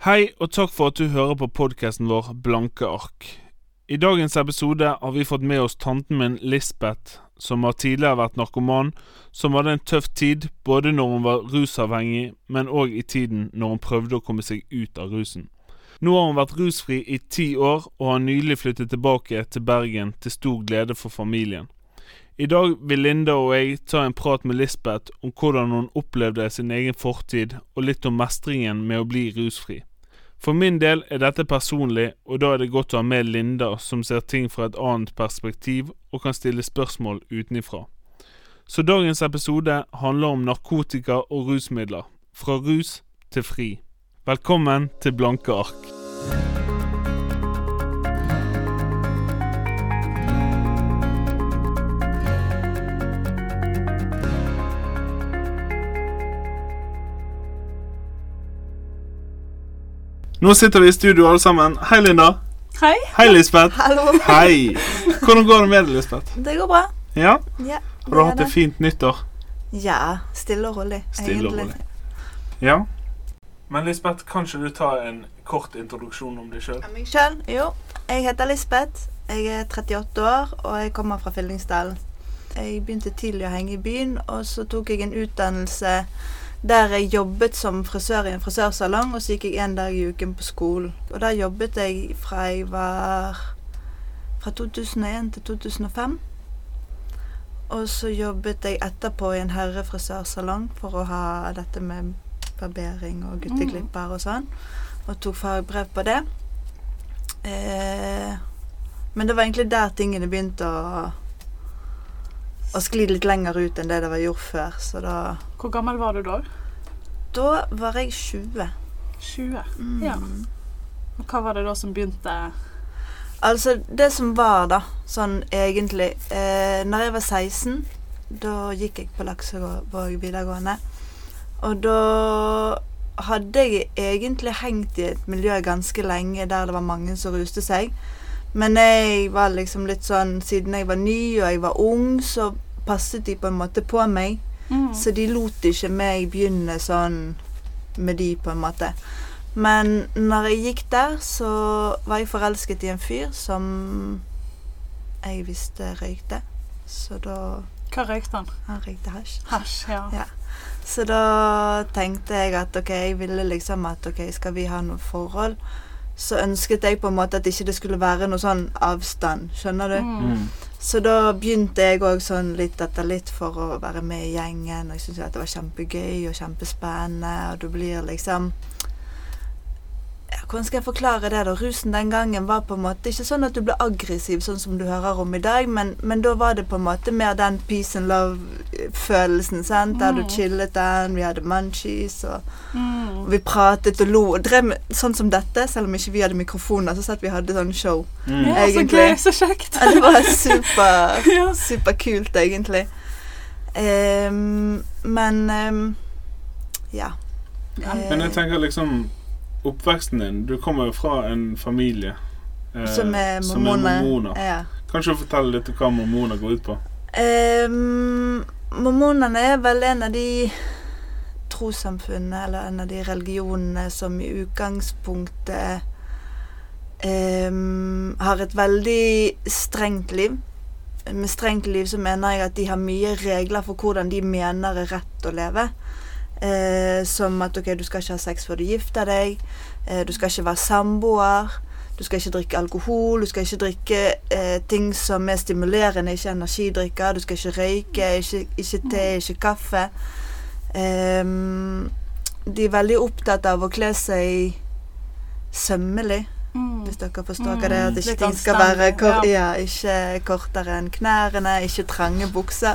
Hei, og takk for at du hører på podkasten vår Blanke ark. I dagens episode har vi fått med oss tanten min Lisbeth, som har tidligere vært narkoman, som hadde en tøff tid både når hun var rusavhengig, men òg i tiden når hun prøvde å komme seg ut av rusen. Nå har hun vært rusfri i ti år, og har nylig flyttet tilbake til Bergen til stor glede for familien. I dag vil Linda og jeg ta en prat med Lisbeth om hvordan hun opplevde sin egen fortid, og litt om mestringen med å bli rusfri. For min del er dette personlig, og da er det godt å ha med Linda, som ser ting fra et annet perspektiv og kan stille spørsmål utenifra. Så dagens episode handler om narkotika og rusmidler. Fra rus til fri. Velkommen til Blanke ark. Nå sitter vi i studio alle sammen. Hei, Linda. Hei. Hei, Lisbeth. Hallo. Hei. Hvordan går det med deg, Lisbeth? Det går bra. Ja? Ja, Har du hatt et fint nyttår? Ja, stille og rolig. Stille og rolig. Ja. Men Lisbeth, kan ikke du ta en kort introduksjon om deg sjøl? Meg sjøl? Jo. Jeg heter Lisbeth. Jeg er 38 år, og jeg kommer fra Fyllingsdalen. Jeg begynte tidlig å henge i byen, og så tok jeg en utdannelse der jeg jobbet som frisør i en frisørsalong, og så gikk jeg en dag i uken på skolen. Og der jobbet jeg fra jeg var fra 2001 til 2005. Og så jobbet jeg etterpå i en herrefrisørsalong for å ha dette med barbering og gutteklipper og sånn. Og tok fagbrev på det. Eh, men det var egentlig der tingene begynte å, å sklidd litt lenger ut enn det det var gjort før. Så da Hvor gammel var du da? Da var jeg 20. 20. Mm. Ja. Og hva var det da som begynte Altså, det som var, da, sånn egentlig eh, Når jeg var 16, da gikk jeg på Laksevåg videregående. Og da hadde jeg egentlig hengt i et miljø ganske lenge der det var mange som ruste seg. Men jeg var liksom litt sånn Siden jeg var ny og jeg var ung, så passet de på en måte på meg. mm. Så de lot ikke meg begynne sånn med de, på en måte. Men når jeg gikk der, så var jeg forelsket i en fyr som jeg visste røykte. Så da Hva røykte han? Han røykte hasj. Hasj, ja. Ja. Så da tenkte jeg at ok, jeg ville liksom at ok, skal vi ha noe forhold? Så ønsket jeg på en måte at ikke det skulle være noe sånn avstand, skjønner du? Mm. Så da begynte jeg òg sånn litt etter litt for å være med i gjengen. Og jeg syntes at det var kjempegøy og kjempespennende, og du blir liksom Hvordan skal jeg forklare det, da? Rusen den gangen var på en måte ikke sånn at du ble aggressiv, sånn som du hører om i dag, men, men da var det på en måte mer den peace and love-følelsen, sant? Der du Mm. chillet den, vi hadde munchies, og, Mm. og vi pratet og lo. Og drev med sånn som dette, selv om ikke vi hadde mikrofoner, så satt vi hadde sånn show. Mm. Ja, så gøy, så kjekt. Ja, det var super Ja. superkult, egentlig. Um, men um, ja. Ja. Eh, Men jeg tenker liksom Oppveksten din Du kommer jo fra en familie eh, som er er mormoner. mormoner. Ja. Kan du fortelle litt om hva mormoner går ut på? Um, mormonene er vel en av de trossamfunnene, eller en av de religionene, som i utgangspunktet um, har et veldig strengt liv. Med strengt liv så mener jeg at de har mye regler for hvordan de mener er rett å leve. Eh, som at ok, du skal ikke ha sex før du gifter deg. Eh, du skal ikke være samboer. Du skal ikke drikke alkohol. Du skal ikke drikke eh, ting som er stimulerende, ikke energidrikker. Du skal ikke røyke, ikke, ikke te, ikke kaffe. Ehm, de er veldig opptatt av å kle seg sømmelig, Mm. hvis dere forstår hva det er. At ikke ting skal være kor ja. ikke kortere enn knærne, ikke trange bukser.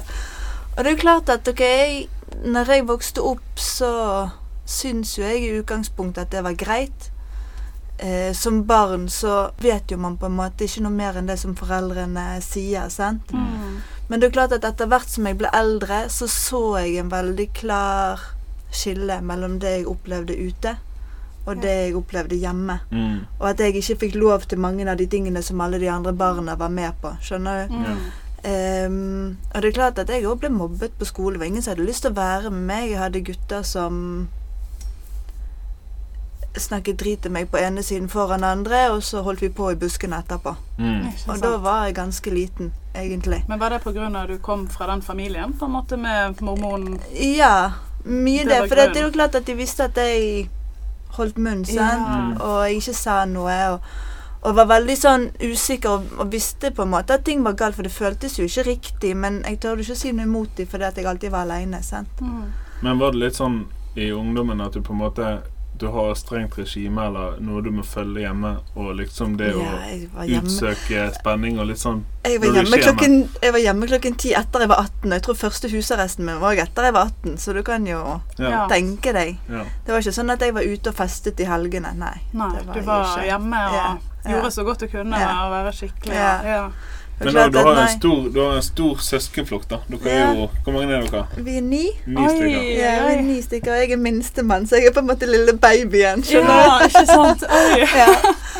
Og det er jo klart at ok, når jeg vokste opp, så syns jo jeg i utgangspunktet at det var greit. Eh, som barn så vet jo man på en måte ikke noe mer enn det som foreldrene sier, sant. Mm. Men det er klart at etter hvert som jeg ble eldre, så så jeg en veldig klar skille mellom det jeg opplevde ute, og det jeg opplevde hjemme. Mm. Og at jeg ikke fikk lov til mange av de tingene som alle de andre barna var med på. Skjønner du? Mm. Ehm, og det er klart at jeg òg ble mobbet på skole. Det var ingen som hadde lyst til å være med meg. Jeg hadde gutter som snakket drit til meg på ene siden foran andre, og så holdt vi på i buskene etterpå. Mm. Og da var jeg ganske liten, egentlig. Men var det av at du kom fra den familien, på en måte med mormonen? Ja, mye Det det. For det er jo klart at de visste at jeg holdt munn, sant? Ja. Og jeg ikke sa noe. Og, og var veldig sånn usikker og, og visste på en måte at ting var galt, for det føltes jo ikke riktig. Men jeg tør ikke å si noe imot dem fordi at jeg alltid var aleine. Mm. Men var det litt sånn i ungdommen at du på en måte Du har strengt regime eller noe du må følge hjemme, og liksom det Ja, å utsøke spenning og litt sånn Jeg var, hjemme klokken, jeg var hjemme klokken ti etter jeg var 18. Og jeg tror første husarresten min var etter jeg var 18, så du kan jo Ja. Tenke deg. ja. Det var ikke sånn at jeg var ute og festet i helgene. Nei. Nei, det var du jeg var ikke. hjemme og gjorde så godt du kunne Ja. med være skikkelig Ja. Ja. Men da, du har en stor, du har en stor søskenflokk, da. Dere er jo Hvor mange er dere? Vi er ni. Ni Oi. stykker. Ja, vi er ni stykker. Jeg er minstemann, så jeg er på en måte lille babyen. Skjønner Ja, ikke sant? Oi. Ja.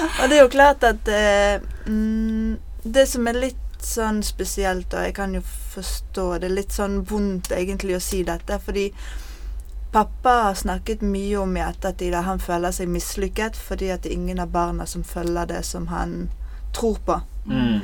Og det er jo klart at eh, mm, Det som er litt sånn spesielt, og jeg kan jo forstå det, er litt sånn vondt egentlig å si dette, fordi Pappa har snakket mye om i ettertid at han føler seg mislykket fordi at det er ingen av barna som følger det som han tror på. Mm.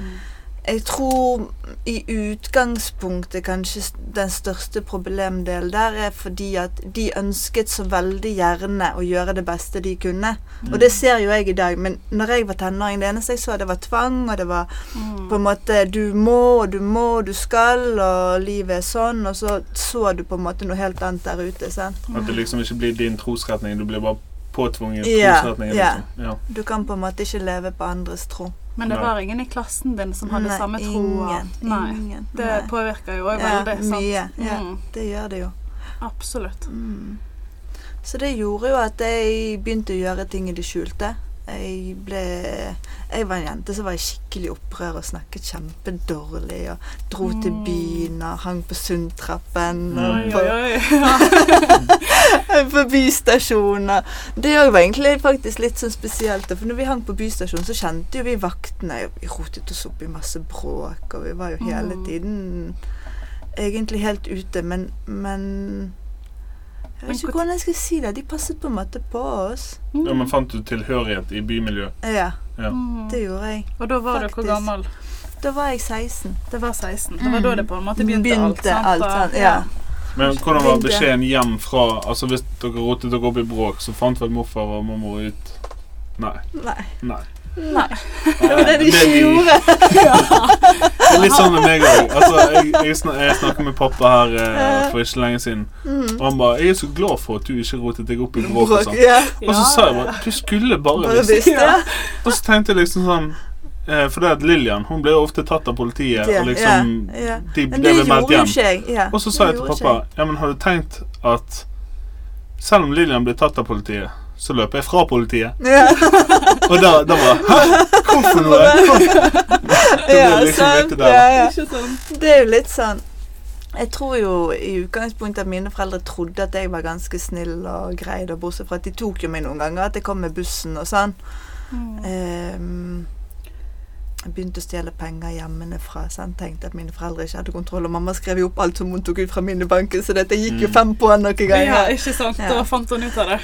Jeg tror i utgangspunktet kanskje den største problemdelen der er fordi at de ønsket så veldig gjerne å gjøre det beste de kunne. Og det ser jo jeg i dag, men når jeg var tenåring, det eneste jeg så, det var tvang, og det var Mm. på en måte du må, og du må, og du skal, og livet er sånn, og så så du på en måte noe helt annet der ute, sant. At det liksom ikke blir din trosretning, du blir bare påtvunget Ja, trosretningen. ja. Liksom. Ja. Du kan på en måte ikke leve på andres tro. Men det Nei. var ingen i klassen din som hadde Nei, samme tro? ingen. Nei. ingen Det nei. påvirker jo òg Ja, veldig. sant? mye, ja. Mm, Det gjør det jo. absolutt. Mm. Så det gjorde jo at jeg begynte å gjøre ting i det skjulte. Jeg ble Jeg var en jente som var i skikkelig opprør og snakket kjempedårlig. Og dro til Mm. byen og hang på Sundtrappen. Og på, på bystasjoner. Det var egentlig faktisk litt sånn spesielt. For når vi hang på bystasjonen, så kjente jo vi vaktene Vi rotet oss opp i masse bråk, og vi var jo hele Mm. tiden egentlig helt ute. Men, men Jeg vet ikke hvordan jeg skal si det. De passet på en måte på oss. ja, Men fant du tilhørighet i bymiljøet? Ja, Ja. Mm. det gjorde jeg. Og da var du hvor gammel? Da var jeg 16. Det var 16. Det var da det på en måte begynte, alt. Begynte sant? alt, sant, ja. Men hvordan var beskjeden hjem fra Altså Hvis dere rotet dere opp i bråk, så fant vel morfar og mormor ut Nei. Nei. nei. Nei. Det var det de ikke gjorde. Det er litt sånn med meg òg. Altså, jeg, jeg, snak, jeg snakket med pappa her eh, for ikke lenge siden. Mm. Og han bare 'Jeg er så glad for at du ikke rotet deg opp i bråk'. og sånn. ja. Og så sa jeg bare 'Du skulle bare Bare visst'. ja. Og så tenkte jeg liksom sånn eh, For det at Lillian hun ble jo ofte tatt av politiet, og liksom ja, ja. De Men ble det meldt gjorde jo hjem. ikke jeg. Og så sa jeg til pappa Ja, men har du tenkt at selv om Lillian blir tatt av politiet, så løper jeg fra politiet? Ja. Og da, da bare Hæ? Hvorfor noe? Det Ja, liksom sant. det. Ja, ja. Det er jo litt sånn Jeg tror jo i utgangspunktet at mine foreldre trodde at jeg var ganske snill og grei, bortsett fra at de tok jo meg noen ganger, at jeg kom med bussen og sånn. Mm. Ehm, jeg begynte å stjele penger hjemmefra. Sant? Tenkte at mine foreldre ikke hadde kontroll. Og mamma skrev jo opp alt som hun tok ut fra minibanken, så dette gikk jo Mm. fem på noen ganger. Ja, ikke sant. Ja. Da fant hun ut av det.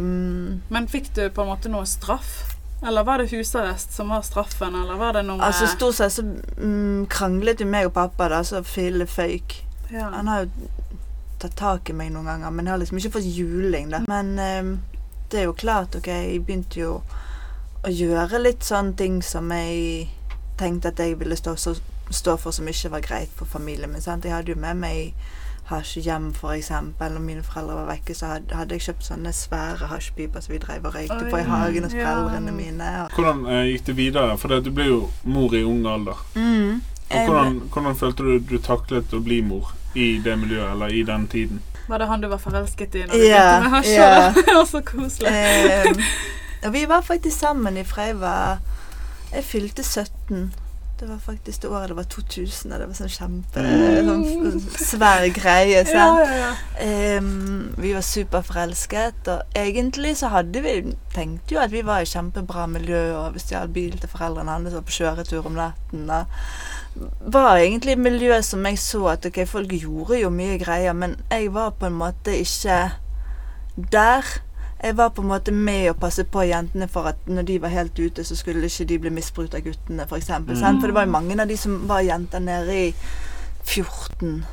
Um, Men fikk du på en måte noe straff? Eller var det husarrest som var straffen, eller var det noe altså Stort sett så mm, kranglet jo meg og pappa, da, så fille føyk. ja. Han har jo tatt tak i meg noen ganger, men jeg har liksom ikke fått juling, da. Men um, det er jo klart, OK, jeg begynte jo å gjøre litt sånne ting som jeg tenkte at jeg ville stå, så, stå for, som ikke var greit for familien min. Sant? Jeg hadde jo med meg hasj hjem, for eksempel. Når mine foreldre var vekke, så hadde, hadde jeg kjøpt sånne svære hasjpiper som vi drev og røykte på i hagen hos ja. foreldrene mine. Og, Hvordan eh, gikk det videre? For det, du ble jo mor i ung alder. mm, Og hvordan, hvordan følte du du taklet å bli mor i det miljøet, eller i den tiden? Var det han du var forelsket i når du yeah, begynte med hasj? ja. Det var så koselig. Ehm, og vi var faktisk sammen ifra jeg var Jeg fylte 17. Det var faktisk det året det var 2000, og det var sånn kjempe sånn svær greie. Sant? ja, ja. Ehm, vi var superforelsket, og egentlig så hadde vi tenkt jo at vi var i kjempebra miljø, og vi stjal bil til foreldrene hans og på kjøretur om natten. Og var egentlig et miljø som jeg så at ok, folk gjorde jo mye greier, men jeg var på en måte ikke der. Jeg var på en måte med å passe på jentene for at når de var helt ute, så skulle ikke de bli misbrukt av guttene, f.eks. Mm. For det var jo mange av de som var jenter nede i 14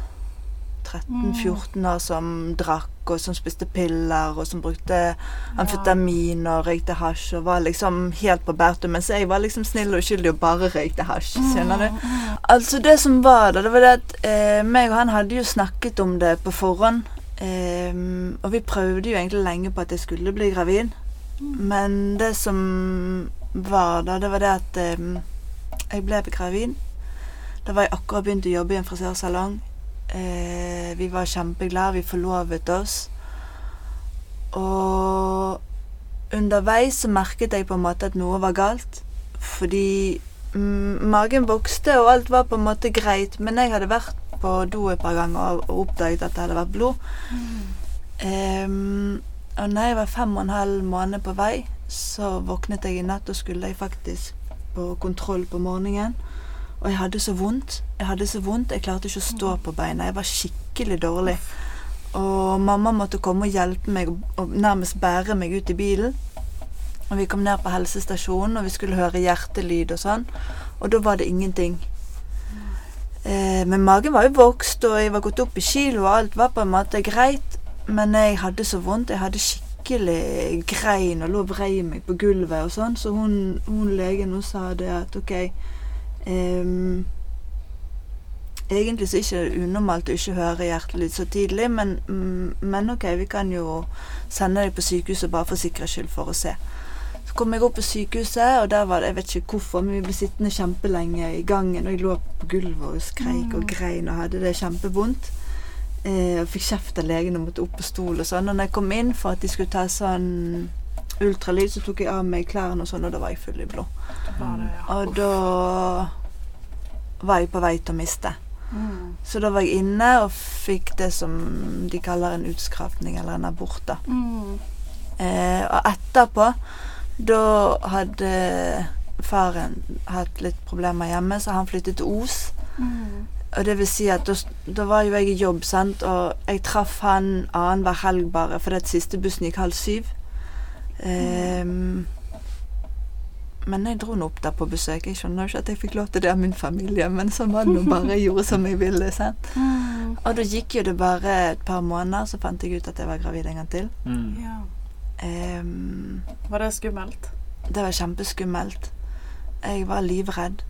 13-14 år som drakk, og som spiste piller, og som brukte amfetamin og røykte hasj, og var liksom helt på bærtur, mens jeg var liksom snill og uskyldig og bare røykte hasj. Skjønner du? Altså, det som var da, det var det at eh, meg og han hadde jo snakket om det på forhånd. Eh, og vi prøvde jo egentlig lenge på at jeg skulle bli gravid. Men det som var da, det var det at um, jeg ble gravid. Da var jeg akkurat begynt å jobbe i en frisørsalong. Uh, vi var kjempeglade, vi forlovet oss. Og underveis så merket jeg på en måte at noe var galt. Fordi mm, magen vokste, og alt var på en måte greit. Men jeg hadde vært på do et par ganger og oppdaget at det hadde vært blod. Em, og når jeg var fem og en halv måned på vei, så våknet jeg i natt, og skulle jeg faktisk på kontroll på morgenen. Og jeg hadde så vondt. Jeg hadde så vondt, jeg klarte ikke å stå på beina. Jeg var skikkelig dårlig. Og mamma måtte komme og hjelpe meg og nærmest bære meg ut i bilen. Og vi kom ned på helsestasjonen, og vi skulle høre hjertelyd og sånn. Og da var det ingenting. Eh, men magen var jo vokst, og jeg var gått opp i kilo, og alt var på en måte greit. Men jeg hadde så vondt. Jeg hadde skikkelig grein og lå og vrei meg på gulvet og sånn. Så hun, hun legen hun sa det at OK ehm, Egentlig så er det unormalt å ikke høre hjertelyd så tidlig, men, mm, men OK, vi kan jo sende deg på sykehuset bare for sikkerhets skyld for å se. Kom jeg opp på sykehuset, og der var det Jeg vet ikke hvorfor, men vi ble sittende kjempelenge i gangen, og jeg lå på gulvet og skreik og grein og hadde det kjempevondt. Eh, og fikk kjeft av legen og måtte opp på stol og sånn. Og når jeg kom inn for at de skulle ta sånn ultralyd, så tok jeg av meg klærne og sånn, og da var jeg full i blod. Og da var jeg på vei til å miste. Mm. Så da var jeg inne og fikk det som de kaller en utskrapning, eller en abort, da. Mm. Eh, og etterpå, da hadde faren hatt litt problemer hjemme, så han flyttet til Os. Mm. Og det vil si at da, da var jo jeg i jobb, sant, og jeg traff han annenhver helg bare, for den siste bussen gikk halv syv. Um, men jeg dro nå opp der på besøk. Jeg skjønner jo ikke at jeg fikk lov til det av min familie, men sånn var det nå bare. Jeg gjorde som jeg ville. sant? Mm. Og da gikk jo det bare et par måneder, så fant jeg ut at jeg var gravid en gang til. Mm. Ja. Ehm, Var det skummelt? det var kjempeskummelt. Jeg var livredd.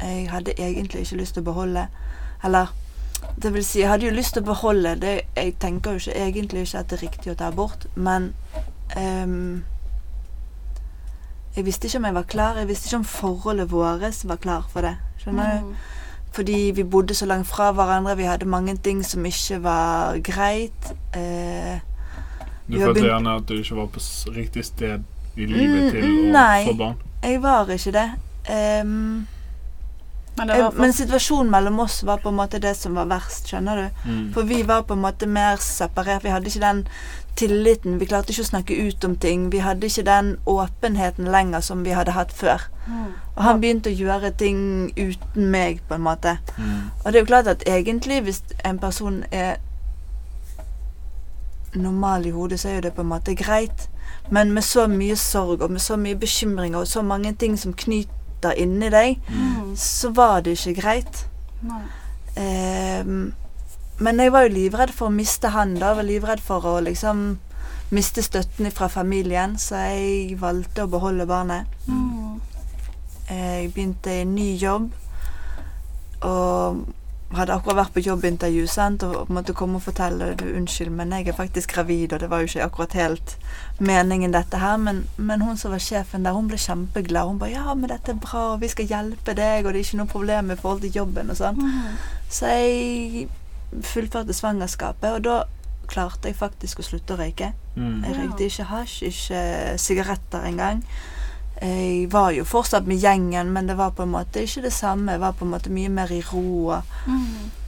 Jeg hadde egentlig ikke lyst til å beholde Eller det vil si, jeg hadde jo lyst til å beholde det. Jeg tenker jo ikke egentlig ikke at det er riktig å ta abort, men um, Jeg visste ikke om jeg var klar. Jeg visste ikke om forholdet vårt var klar for det. Skjønner du? Mm. Fordi vi bodde så langt fra hverandre. Vi hadde mange ting som ikke var greit. Eh, Du følte begynt- gjerne at du ikke var på riktig sted i livet Mm, til å nei. få barn? Nei, jeg var ikke det. Um, Men det for... var Men situasjonen mellom oss var på en måte det som var verst, skjønner du. Mm. For vi var på en måte mer separert. Vi hadde ikke den tilliten. Vi klarte ikke å snakke ut om ting. Vi hadde ikke den åpenheten lenger som vi hadde hatt før. Mm. Og han begynte å gjøre ting uten meg, på en måte. Mm. Og det er jo klart at egentlig, hvis en person er normal i hodet, så er jo det på en måte greit. Men med så mye sorg og med så mye bekymringer og så mange ting som knyter inni deg, Mm. så var det ikke greit. Ehm, men jeg var jo livredd for å miste han da. Jeg var livredd for å liksom miste støtten fra familien, så jeg valgte å beholde barnet. Mm. Jeg begynte i ny jobb og hadde akkurat vært på jobbintervju sant? og måtte komme og fortelle du, unnskyld, men jeg er faktisk gravid, og det var jo ikke akkurat helt meningen dette her. Men, men hun som var sjefen der, hun ble kjempeglad. Hun ba ja, men dette er bra, og vi skal hjelpe deg, og det er ikke noe problem i forhold til jobben og sånn. Mm. Så jeg fullførte svangerskapet, og da klarte jeg faktisk å slutte å røyke. Mm. Jeg røykte ikke hasj, ikke sigaretter engang. Jeg var jo fortsatt med gjengen, men det var på en måte ikke det samme. Jeg var på en måte mye mer i ro. Mm.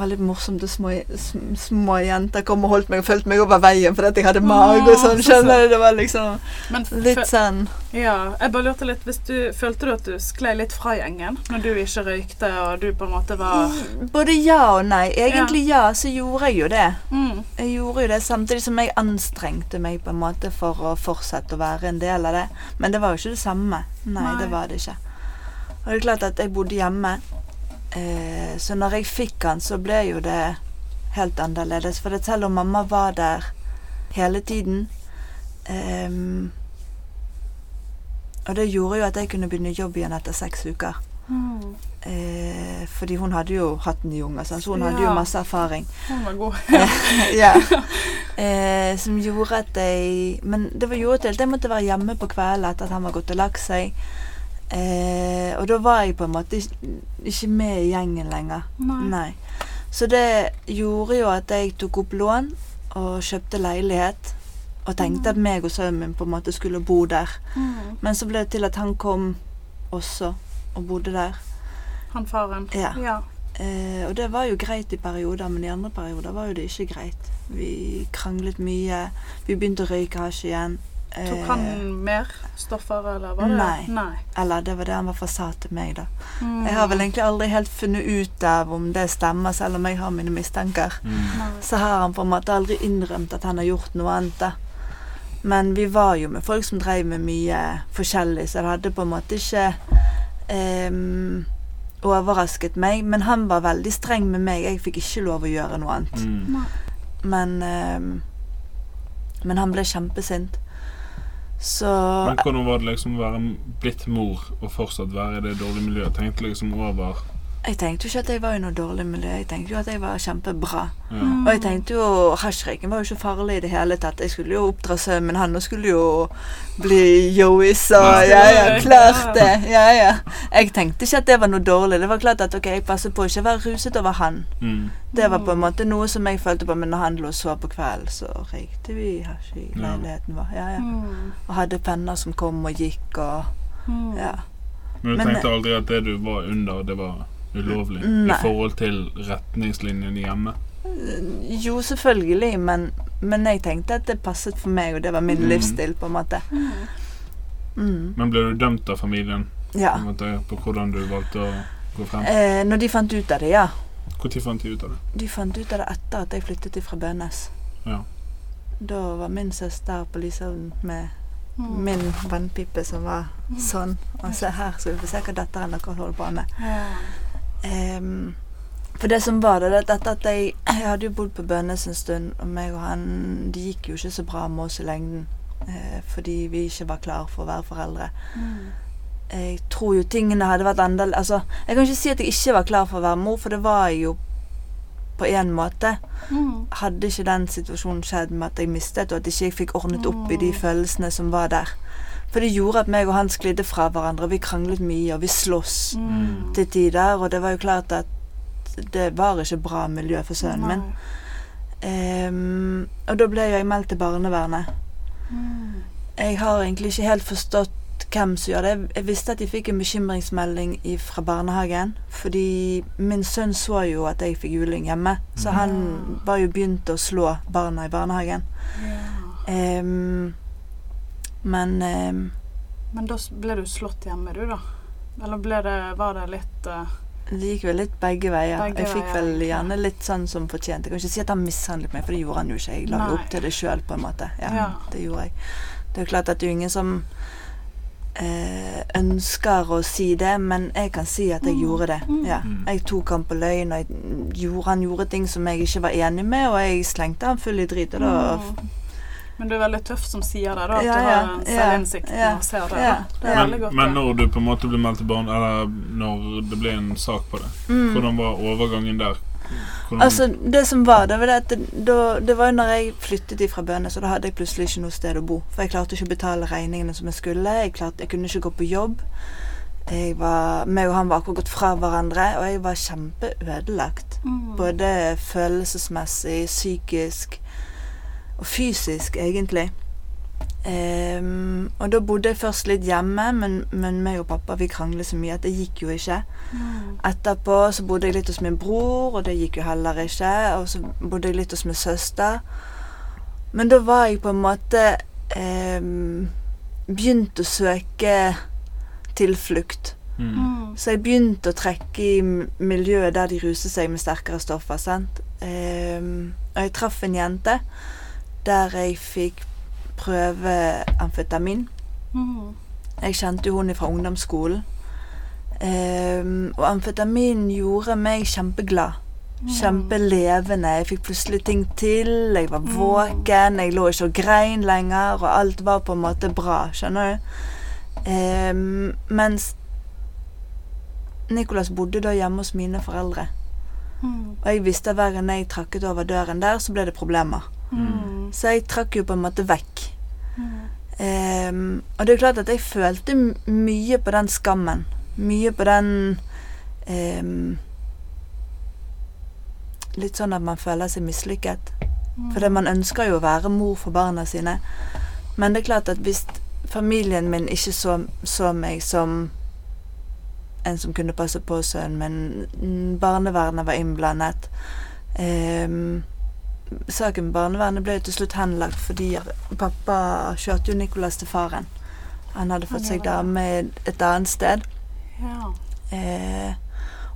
Veldig morsomt at små, sm- små jenter kom og holdt meg og fulgte meg over veien fordi jeg hadde mage og sånn. Skjønner du? Det var liksom Men litt sånn Ja, jeg bare lurte litt hvis du Følte du at du sklei litt fra gjengen når du ikke røykte og du på en måte var Både ja og nei. Egentlig ja, så gjorde jeg jo det. mm. Jeg gjorde jo det samtidig som jeg anstrengte meg på en måte for å fortsette å være en del av det. Men det var jo ikke det samme. Nei, Nei. det var det ikke. Og det er klart at jeg bodde hjemme. Eh, så når jeg fikk han, så ble jo det helt annerledes. For det selv om mamma var der hele tiden eh, Og det gjorde jo at jeg kunne begynne jobb igjen etter seks uker. Mm. Eh, fordi hun hadde jo hatt ni unger, så hun hadde jo masse erfaring. Hun var god. ja. Eh, som gjorde at jeg Men det var gjorde til at jeg måtte være hjemme på kvelden etter at han var gått og lagt seg. Eh, og da var jeg på en måte ikke, med i gjengen lenger. Nei. Så det gjorde jo at jeg tok opp lån og kjøpte leilighet. Og tenkte at meg og sønnen min på en måte skulle bo der. Mm. Men så ble det til at han kom også og bodde der. Han faren. Ja. ja. Eh, og det var jo greit i perioder, men i andre perioder var jo det ikke greit. Vi kranglet mye. Vi begynte å røyke hasj igjen. Eh, Tok han mer stoffer, eller var det Nei. Nei. Eller det var det han i hvert fall sa til meg, da. Mm. Jeg har vel egentlig aldri helt funnet ut av om det stemmer, selv om jeg har mine mistanker. Mm. Så har han på en måte aldri innrømt at han har gjort noe annet, da. Men vi var jo med folk som drev med mye forskjellig, så det hadde på en måte ikke um, overrasket meg. Men han var veldig streng med meg. Jeg fikk ikke lov å gjøre noe annet. Mm. Men um, Men han ble kjempesint. Så Men hvordan var det liksom å være blitt mor og fortsatt være i det dårlige miljøet? Tenkte liksom over jeg tenkte jo ikke at jeg var i noe dårlig miljø. Jeg tenkte jo at jeg var kjempebra. ja. Mm. Og jeg tenkte jo hasjrøyking var jo ikke farlig i det hele tatt. Jeg skulle jo oppdra sønnen min, han skulle jo bli yois og ja, ja, klart det. Ja, ja. Jeg tenkte ikke at det var noe dårlig. Det var klart at ok, jeg passer på å ikke være ruset over han. Mm. Det var på en måte noe som jeg følte på, men når han lå og sov på kvelden, så røykte vi hasj i leiligheten vår. Ja, ja. Mm. Og hadde penner som kom og gikk og Mm. ja. Men du Men- tenkte aldri at det du var under, det var ulovlig? Nei. I forhold til retningslinjene hjemme? Jo, selvfølgelig, men, men jeg tenkte at det passet for meg, og det var min Mm. livsstil, på en måte. Mm. Mm. Men ble du dømt av familien Ja. på, en måte, på hvordan du valgte å gå frem? Eh, når de fant ut av det, ja. Når fant de ut av det? De fant ut av det etter at jeg flyttet fra Bønes. Ja. Da var min søster på Lysholm med Mm. min vannpipe som var sånn. Og se her, så vi får se hva datteren deres holder på med. Ehm, for det som var det, det at jeg, jeg hadde jo bodd på Bønnes en stund, og meg og han Det gikk jo ikke så bra med oss i lengden. Eh, fordi vi ikke var klar for å være foreldre. Mm. Jeg tror jo tingene hadde vært annerledes Altså, jeg kan ikke si at jeg ikke var klar for å være mor, for det var jeg jo på en måte. Mm. hadde ikke den situasjonen skjedd med at jeg mistet, og at ikke jeg fikk ordnet opp i de følelsene som var der. For det gjorde at meg og han sklidde fra hverandre. Vi kranglet mye, og vi sloss Mm. til tider. Og det var jo klart at det var ikke bra miljø for sønnen min. Ehm, og da ble jo jeg meldt til barnevernet. Mm. Jeg har egentlig ikke helt forstått hvem som gjør det. Jeg visste at de fikk en bekymringsmelding fra barnehagen. Fordi min sønn så jo at jeg fikk juling hjemme. Så han var jo begynt å slå barna i barnehagen. Ja. Ehm, men eh, Men da ble du slått hjemme, du, da? Eller ble det, var det litt uh det gikk vel litt begge veier. Begge jeg fikk veier, vel ja. gjerne litt sånn som fortjent. Jeg kan ikke si at han mishandlet meg, for det gjorde han jo ikke. Jeg la jo opp til det sjøl, på en måte. Ja, Ja. Det gjorde jeg. Det er jo klart at det er ingen som eh, ønsker å si det, men jeg kan si at jeg Mm. gjorde det. Mm. Ja. Mm. Jeg tok han på løgn, og jeg gjorde, han gjorde ting som jeg ikke var enig med, og jeg slengte han full i drit. Og da. Men du er veldig tøff som sier det, da. At Ja, du har en ja, selvinnsikt ja, og ser det. ja, da. Det er Men, godt. men når du på en måte ble meldt til barn, eller når det ble en sak på det, mm. hvordan var overgangen der? Hvordan, Altså, det som var, det var det at det, da, det var jo når jeg flyttet ifra Bønes, så da hadde jeg plutselig ikke noe sted å bo. For jeg klarte ikke å betale regningene som jeg skulle. Jeg, klarte, jeg kunne ikke gå på jobb. Jeg var, meg og han var akkurat gått fra hverandre, og jeg var kjempeødelagt. Mm. Både følelsesmessig, psykisk og fysisk, egentlig. Um, og da bodde jeg først litt hjemme, men, men meg og pappa vi kranglet så mye at det gikk jo ikke. Mm. Etterpå så bodde jeg litt hos min bror, og det gikk jo heller ikke. Og så bodde jeg litt hos min søster. Men da var jeg på en måte um, begynt å søke tilflukt. Mm. Mm. Så jeg begynte å trekke i miljøet der de ruset seg med sterkere stoffer. sant? Ehm, og jeg traff en jente der jeg fikk prøve amfetamin. Mm. Jeg kjente jo hun fra ungdomsskolen. Um, og amfetamin gjorde meg kjempeglad. Kjempelevende. Jeg fikk plutselig ting til. Jeg var Mm. våken. Jeg lå ikke og grein lenger, og alt var på en måte bra. Skjønner du? Um, mens Nicolas bodde da hjemme hos mine foreldre. Mm. Og jeg visste at hver gang jeg trakket over døren der, så ble det problemer. Mm. Så jeg trakk jo på en måte vekk. Mm. Um, og det er klart at jeg følte mye på den skammen. Mye på den um, Litt sånn at man føler seg mislykket. For man ønsker jo å være mor for barna sine. Men det er klart at hvis familien min ikke så, så meg som en som kunne passe på sønnen min, mm, barnevernet var innblandet ehm, Saken med barnevernet ble jo til slutt henlagt fordi pappa kjørte jo Nicolas til faren. Han hadde fått seg dame et annet sted. Ja. Eh,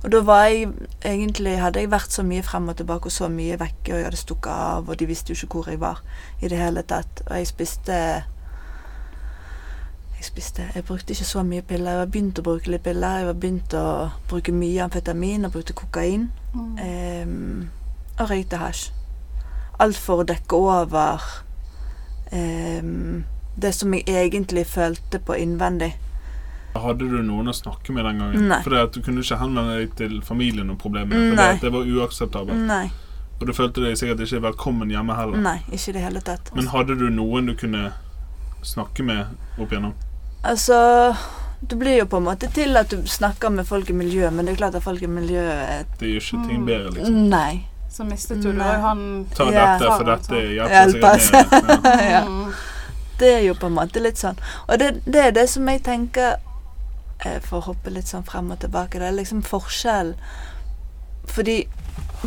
og da var jeg egentlig Hadde jeg vært så mye frem og tilbake og så mye vekke, og jeg hadde stukket av, og de visste jo ikke hvor jeg var i det hele tatt. Og jeg spiste Jeg spiste Jeg brukte ikke så mye piller. Jeg var begynt å bruke litt piller. Jeg var begynt å bruke mye amfetamin og brukte kokain. Mm. Eh, og røykte hasj. Alt for å dekke over eh, det som jeg egentlig følte på innvendig. Hadde du noen å snakke med den gangen? Nei. For at du kunne ikke henvende deg til familien om problemet. For det var uakseptabelt. Nei. Og du følte deg sikkert ikke velkommen hjemme heller. Nei, ikke i det hele tatt. Men hadde du noen du kunne snakke med opp igjennom? Altså Det blir jo på en måte til at du snakker med folk i miljøet, men det er klart at folk i miljøet Det gjør ikke ting Mm. bedre, liksom. Nei. Så mistet du Nei. han Ta Ja. dette, for dette hjelper seg. Ja. Mm. Det er jo på en måte litt sånn. Og det, det er det som jeg tenker eh, For å hoppe litt sånn frem og tilbake, det er liksom forskjell Fordi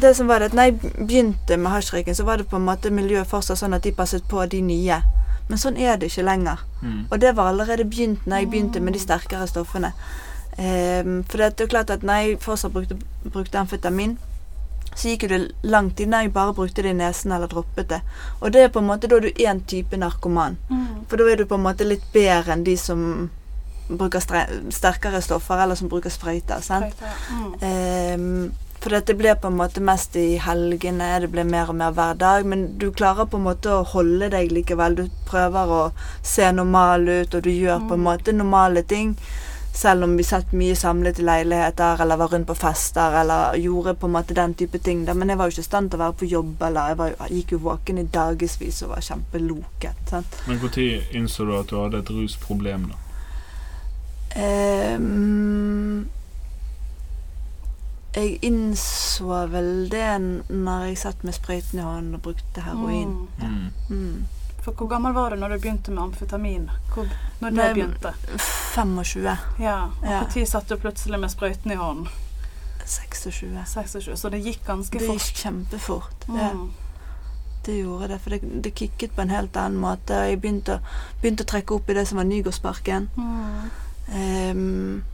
det som var det at når jeg begynte med hasjrøyken, så var det på en måte miljøet fortsatt sånn at de passet på de nye. Men sånn er det ikke lenger. Mm. Og det var allerede begynt når jeg begynte med de sterkere stoffene. Um, for det er klart at når jeg fortsatt brukte, brukte amfetamin, så gikk jo det lang tid når jeg bare brukte det i nesen eller droppet det. Og det er på en måte da du er en type narkoman. Mm. For da er du på en måte litt bedre enn de som bruker sterkere stoffer, eller som bruker sprøyter. sant? Mm. Um, for dette blir på en måte mest i helgene, det blir mer og mer hver dag. Men du klarer på en måte å holde deg likevel. Du prøver å se normal ut, og du gjør på en Mm. måte normale ting. Selv om vi satt mye samlet i leiligheter, eller var rundt på fester, eller gjorde på en måte den type ting. Da. Men jeg var jo ikke i stand til å være på jobb, eller jeg, var, jeg gikk jo våken i dagevis og var kjempeloket. sant? Men når innså du at du hadde et rusproblem, da? Ehm, jeg innså vel det når jeg satt med sprøyten i hånden og brukte heroin. Mm. Ja. Mm. For hvor gammel var du når du begynte med amfetamin? Hvor, når det Nei, begynte? 25. Ja. Og Ja. Satt du plutselig med sprøyten i hånden? 26. 26, så det gikk ganske Det fort. gikk kjempefort. Det, Mm. det gjorde det. For det, det kicket på en helt annen måte. Jeg begynte, begynte å trekke opp i det som var Nygårdsparken. Mm. Um,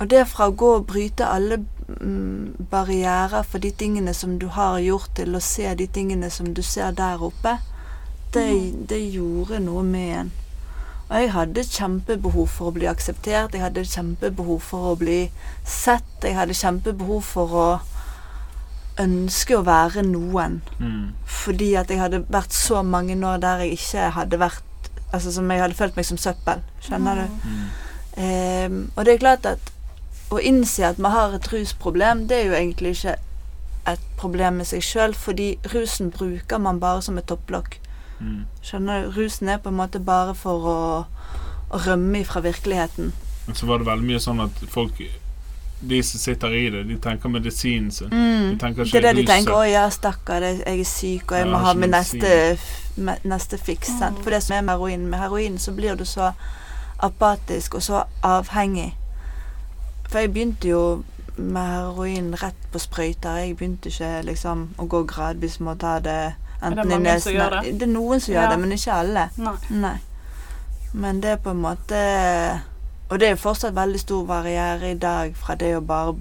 og det fra å gå og bryte alle mm, barrierer for de tingene som du har gjort, til å se de tingene som du ser der oppe, det, det gjorde noe med en. Og jeg hadde kjempebehov for å bli akseptert, jeg hadde kjempebehov for å bli sett, jeg hadde kjempebehov for å ønske å være noen. Mm. Fordi at jeg hadde vært så mange år der jeg ikke hadde vært Altså som jeg hadde følt meg som søppel. Skjønner du? Mm. Um, og det er klart at å innse at man har et rusproblem, det er jo egentlig ikke et problem med seg sjøl, fordi rusen bruker man bare som et topplokk. Mm. Skjønner du? Rusen er på en måte bare for å, å rømme ifra virkeligheten. Men så var det veldig mye sånn at folk de som sitter i det, de tenker medisinen sin. Mm. De tenker Det er det de tenker. 'Å ja, stakkar, jeg jeg er syk, og jeg Ja, må ha min neste, neste fiks'. Mm. For det som er med heroin, med heroin så blir du så apatisk og så avhengig. For jeg begynte jo med heroin rett på sprøyter. Jeg begynte ikke liksom å gå gradvis med å ta det enten det mange som nesen gjør det? Det er noen som gjør Ja. det, men ikke alle. Nei. Nei. Men det er på en måte Og det er jo fortsatt veldig stor variere i dag fra det å bare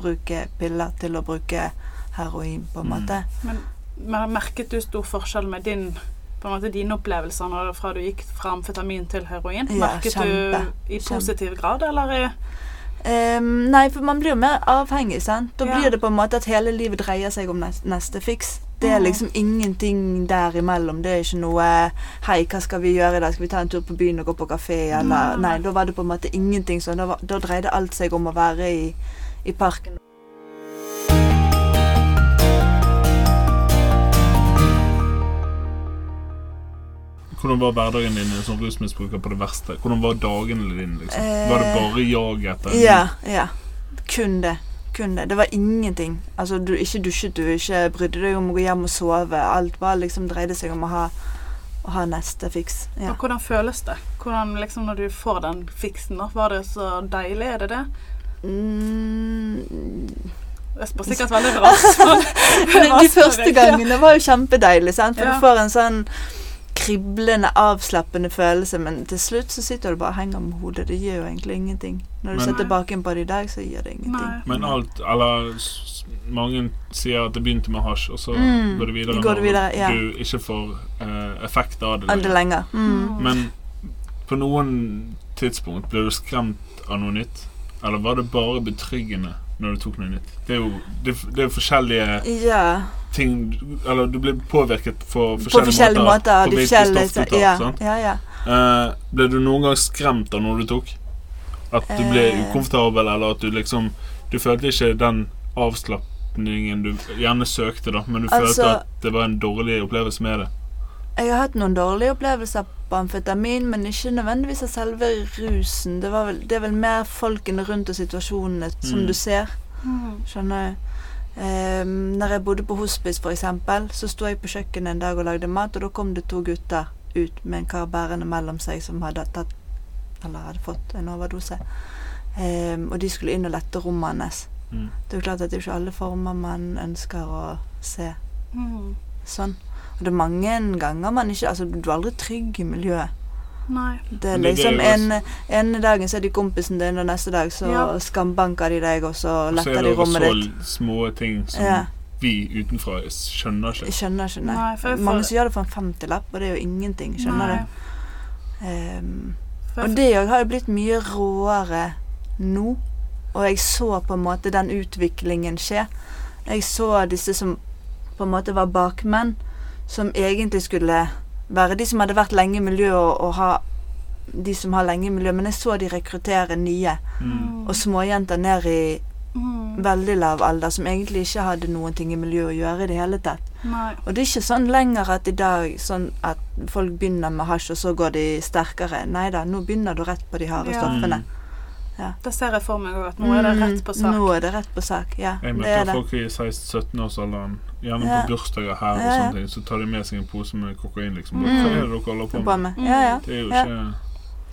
bruke piller til å bruke heroin, på en Mm. måte. Men, men merket du stor forskjell med din på en måte dine opplevelser når, fra du gikk fra amfetamin til heroin? Ja, Merket kjempe. du i Kjempe. positiv grad, eller Ehm, nei, for man blir jo mer avhengig, sant. Da Ja. blir det på en måte at hele livet dreier seg om neste, neste fiks. Det er Mm. liksom ingenting der imellom. Det er ikke noe 'Hei, hva skal vi gjøre i dag? Skal vi ta en tur på byen og gå på kafé?' Eller. Nei, da var det på en måte ingenting sånn. Da, da dreide alt seg om å være i, i parken. Hvordan var hverdagen din som rusmisbruker på det verste? Hvordan var dagene dine? liksom? Eh, Var det bare jag etter Ja, ja. Kun det. Kun det. Det var ingenting. Altså, du ikke dusjet du, ikke brydde deg om å gå hjem og sove. Alt bare liksom dreide seg om å ha, å ha neste fiks. Ja. Og hvordan føles det? Hvordan liksom når du får den fiksen, da? Var det så deilig? Er det det? Mm, Det var sikkert veldig raskt. men- de første gangene var jo kjempedeilig, sant? for Ja. du får en sånn kriblende, avslappende følelse, men til slutt så sitter du bare og henger med hodet. Det gjør jo egentlig ingenting. Når du Men- ser tilbake på det i dag, så gjør det ingenting. Nei. Men alt Eller mange sier at det begynte med hasj, og så Mm, går det videre går det videre, ja. du ikke får uh, effekt av det. Aldri lenger. lenger. Mm. Men på noen tidspunkt ble du skremt av noe nytt? Eller var det bare betryggende når du tok noe nytt? Det er jo, det, det er forskjellige Ja. ting Eller du blir påvirket på På forskjellige, måter. måter. på forskjellige stoff du tar. ja, ja, ja. Eh, ble du noen gang skremt av noe du tok? At du ble Eh. ukomfortabel, eller at du liksom Du følte ikke den avslapningen du gjerne søkte, da, men du Altså- følte at det var en dårlig opplevelse med det? Jeg har hatt noen dårlige opplevelser på amfetamin, men ikke nødvendigvis av selve rusen. Det, var vel, det er vel mer folkene rundt og situasjonene som Mm. du ser. Mm. Skjønner du? Eh, når jeg bodde på hospice, eksempel, så sto jeg på kjøkkenet en dag og lagde mat, og da kom det to gutter ut med en kar bærende mellom seg som hadde tatt Eller hadde fått en overdose. Um, og de skulle inn og lette rommet hans. Mm. Det er jo klart at det er ikke alle former man ønsker å se Mm. sånn. Og det er mange ganger man ikke Altså, du er aldri trygg i miljøet. Nei. Det er liksom en, en, dagen så er de kompisen din, og neste dag så Ja. skambanker de deg, og så letter de rommet ditt. Og så er det også så små ting som Ja. vi utenfra skjønner ikke. Jeg skjønner ikke, nei. Nei, for Mange som gjør det for en 50-lapp, og det er jo ingenting. Skjønner Nei. du? Um, og det òg har jo blitt mye råere nå. Og jeg så på en måte den utviklingen skje. Jeg så disse som på en måte var bakmenn, som egentlig skulle være de som hadde vært lenge i miljøet, og, og ha de som har lenge i miljøet. Men jeg så de rekruttere nye, Mm. og småjenter ned i mm. veldig lav alder, som egentlig ikke hadde noen ting i miljøet å gjøre i det hele tatt. Nei. Og det er ikke sånn lenger at i dag sånn at folk begynner med hasj, og så går de sterkere. Nei da, nå begynner du rett på de harde Ja. stoffene. Det ser jeg for meg òg, at nå er det rett på sak. Mm, Nå er det rett på sak, ja. Jeg Det møter er det. folk i 16-17-årsalderen, gjerne Ja. på bursdager her, og sånne ting, så tar de med seg en pose med kokain. liksom. Mm. Hva er det dere holder på med? med. Mm. Ja, ja. Det er jo Ja. ikke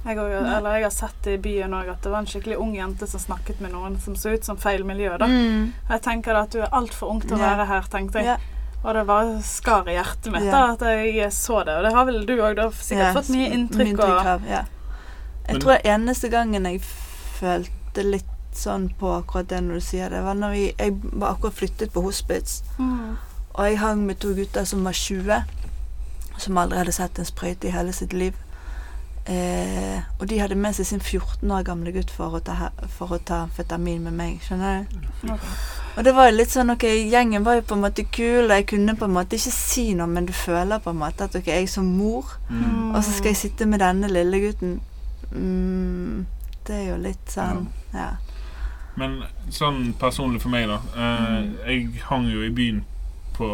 Jeg, har- eller jeg har sett det i byen òg, at det var en skikkelig ung jente som snakket med noen som så ut som feil miljø. da. Mm. Jeg tenker at du er altfor ung til å være her, tenkte jeg. Ja. Og det bare skar i hjertet mitt Ja. da, at jeg så det. Og det har vel du òg, sikkert Ja, fått mye inntrykk. Inntrykk av, ja. Jeg Men- tror det eneste gangen jeg følte litt sånn på akkurat det når du sier det, var når vi, jeg var akkurat flyttet på hospits, mm. og jeg hang med to gutter som var 20, som aldri hadde sett en sprøyte i hele sitt liv. Eh, og de hadde med seg sin 14 år gamle gutt for å ta, for å ta amfetamin med meg. Skjønner du? Og det var jo litt sånn ok, Gjengen var jo på en måte kul, og jeg kunne på en måte ikke si noe, men du føler på en måte at ok, jeg som mor, mm. og så skal jeg sitte med denne lille gutten mm, Det er jo litt sånn Ja. Men sånn personlig for meg, da. Eh, Mm. Jeg hang jo i byen på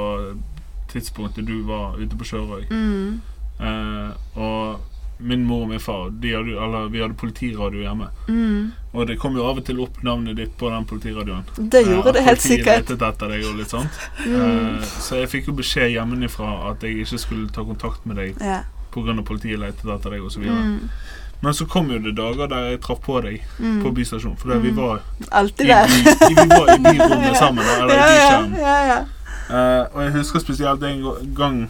tidspunktet du var ute på Sjørøy. Mm, Eh, og min mor og min far de hadde, eller, Vi hadde politiradio hjemme. Mm. Og det kom jo av og til opp navnet ditt på den politiradioen. Det gjorde Eh, det helt sikkert. etter deg og litt sånt. Eh, så jeg fikk jo beskjed hjemmefra at jeg ikke skulle ta kontakt med deg Ja. pga. politiet letet etter deg osv. Mm. Men så kom jo det dager der jeg traff på deg Mm. på bystasjonen. For vi Mm. var Alltid i, der. by, vi var i byrommet sammen. Eller ja, i ja, bykjernen. ja, ja. Uh, og jeg husker spesielt en gang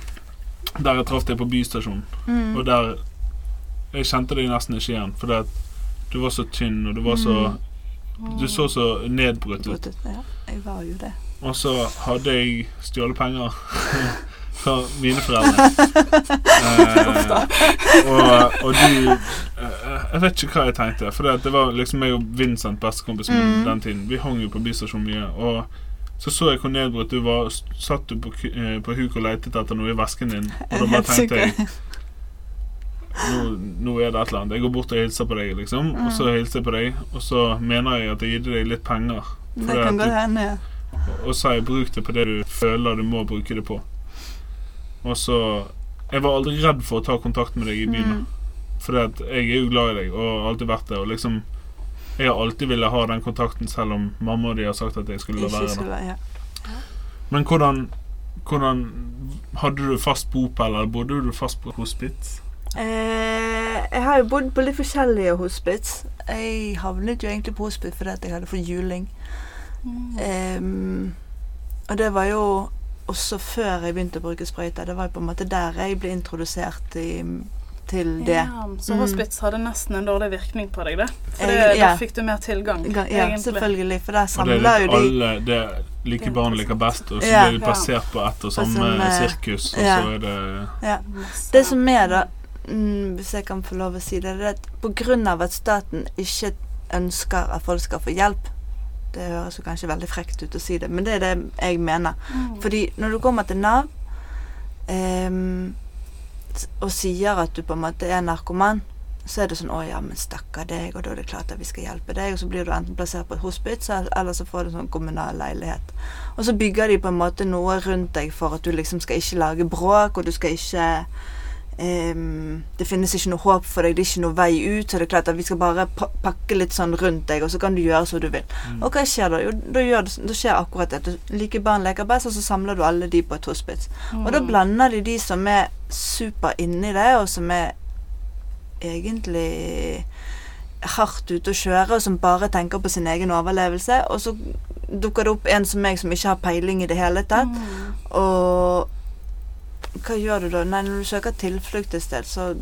der jeg traff deg på bystasjonen. Mm. Og der Jeg kjente deg nesten ikke igjen, fordi at du var så tynn, og du var så Du så så nedbrutt ut. Ut. Ja, jeg var jo det. Og så hadde jeg stjålet penger fra mine foreldre. Eh, og, og du eh, Jeg vet ikke hva jeg tenkte. For det, det var liksom meg og Vincent, bestekompisen min Mm. den tiden. Vi hang jo på bystasjonen mye. Og så så jeg hvor nedbrutt du var. Satt du på, eh, på huk og lette etter noe i vesken din. Og da bare tenkte jeg nå, nå er det et eller annet. Jeg går bort og hilser på deg, liksom. Og så hilser jeg på deg, og så mener jeg at jeg gir deg litt penger. Det kan du- hende, ja. og så har jeg brukt det på det du føler du må bruke det på. Og så Jeg var aldri redd for å ta kontakt med deg i byen. Mm. For jeg er jo glad i deg og har alltid vært det. Og liksom Jeg har alltid villet ha den kontakten, selv om mamma og de har sagt at jeg skulle la være. skulle ja. Men hvordan Hvordan Hadde du fast bopel, eller bodde du fast på hospits? Eh, jeg har jo bodd på litt forskjellige hospits. Jeg havnet jo egentlig på hospits fordi at jeg hadde fått juling. Mm. Ehm, og det var jo også før jeg begynte å bruke sprøyte. Det var jo på en måte der jeg ble introdusert i, til det. Ja, så Mm. hospits hadde nesten en dårlig virkning på deg, det. For det, ja. da fikk du mer tilgang, Ga- Ja, egentlig. selvfølgelig. For der er samla jo de alle det er Like barn liker best, og så Ja. blir de plassert på ett og samme sånn, sirkus, og ja. så er det ja. Det som er, da, mm, hvis jeg kan få lov å si det, det er at på grunn av at staten ikke ønsker at folk skal få hjelp Det høres jo kanskje veldig frekt ut å si det, men det er det jeg mener. Mm. Fordi når du kommer til Nav ehm, og sier at du på en måte er narkoman, så er det sånn 'Å ja, men stakkar deg', og da er det klart at vi skal hjelpe deg. Og så blir du enten plassert på et hospits, eller så får du en sånn kommunal leilighet. Og så bygger de på en måte noe rundt deg for at du liksom skal ikke lage bråk, og du skal ikke ehm, Det finnes ikke noe håp for deg, det er ikke noe vei ut, så det er klart at vi skal bare pakke litt sånn rundt deg, og så kan du gjøre som du vil. Mm. Og hva skjer da? Jo, da, gjør da skjer akkurat det. Du- Like barn leker best, og så samler du alle de på et hospits. Og da Mm. blander de de som er super inni det, og som er egentlig hardt ute å kjøre, og som bare tenker på sin egen overlevelse. Og så dukker det opp en som meg som ikke har peiling i det hele tatt. Mm. Og hva gjør du da? Nei, når du søker tilflukt et sted, så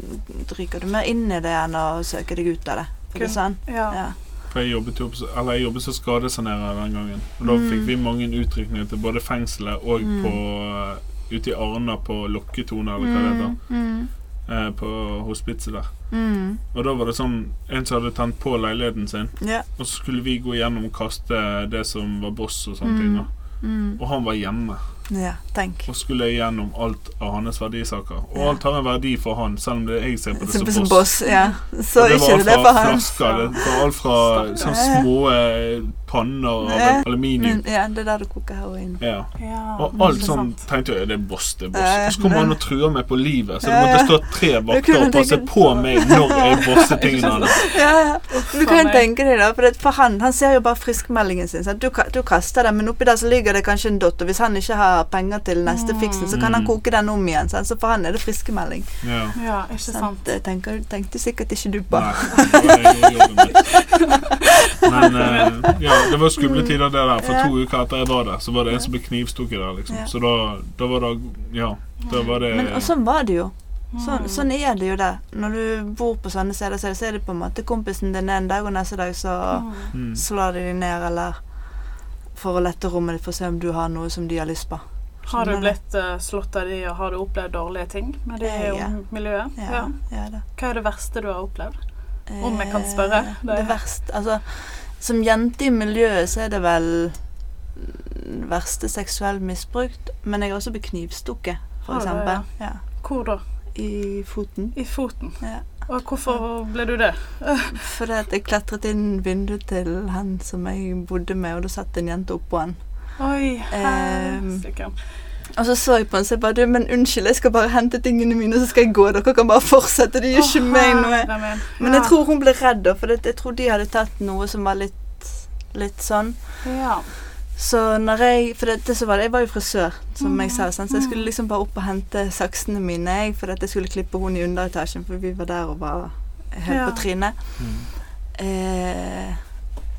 ryker du mer inn i det enn å søke deg ut av det. For sånn? Ja. Ja. For jeg jobbet jo eller jeg jobbet som skadesanerer den gangen. Og da Mm. fikk vi mange utrykninger til både fengselet og Mm. på ute i Arna på Lokketone, eller hva det heter. Mm, Eh, på hospitset der. mm, Og da var det sånn en som hadde tent på leiligheten sin, yeah. Og så skulle vi gå gjennom og kaste det som var boss og sånne Mm. ting. da. Mm. Og han var hjemme Ja, tenk. og skulle gjennom alt av hans verdisaker. Og Ja. alt har en verdi for han, selv om det er jeg ser på det Som, som boss. boss, ja. Så ikke det for han. flasker, det var alt fra sånne små eh, panner av Ja. aluminium. Men, ja, det er der du koker heroin. Ja. Ja, Og alt sånn tenkte jeg det er boss, det er boss. Ja, Og så kommer han og truer meg på livet, så det måtte stå tre vakter og passe tenke- på meg når jeg bosset tingene hans. Ja, ja. Du kan tenke deg da, for, det, for han, han ser jo bare friskmeldingen sin. Du, du kaster den, men oppi der så ligger det kanskje en dott, og hvis han ikke har penger til neste Mm. fiksen, så kan han koke den om igjen. Sant? Så for han er det friskmelding. Ja. Ja, ikke Sant? sant. Det tenker, tenkte sikkert ikke du på. Nei, det var jobben min. Men uh, ja, det var skumle tider det der. For Ja. to uker etter jeg var der, så var det en som ble knivstukket der, liksom. Ja. Så da, da var det Ja. Da var det Men, og sånn var det jo. Sånn, Mm. sånn er det jo det. Når du bor på sånne steder, så er det- på en måte kompisen din en dag, og neste dag så Mm. mm. slår de deg ned, eller for å lette rommet ditt for å se om du har noe som de har lyst på. Har du blitt eh, slått av de, og har du opplevd dårlige ting med det Eh, ja. miljøet? Ja, ja. Hva er det verste du har opplevd? Om jeg kan spørre? Eh, Det- Det verste Altså, som jente i miljøet så er det vel verste seksuell misbruk. Men jeg har også blitt knivstukket, for Ja. Ja. Hvor da? I foten. I foten. Ja. Og hvorfor ble du det? Fordi at jeg klatret inn vinduet til han som jeg bodde med, og da satt en jente oppå han. Oi, Ehm, helsike. Og så så jeg på han, så jeg bare du, men unnskyld, jeg skal bare hente tingene mine, så skal jeg gå. Dere kan bare fortsette. Det gjør ikke oh, meg noe. Ja. Men jeg tror hun ble redd, da, for det, jeg tror de hadde tatt noe som var litt, litt sånn. Ja. Så når jeg For det, det så var det, jeg var jo frisør, som Mm. jeg sa, sånn, så jeg skulle liksom bare opp og hente saksene mine, jeg, for at jeg skulle klippe hun i underetasjen, for vi var der og var helt Ja. på trynet. Mm. Eh,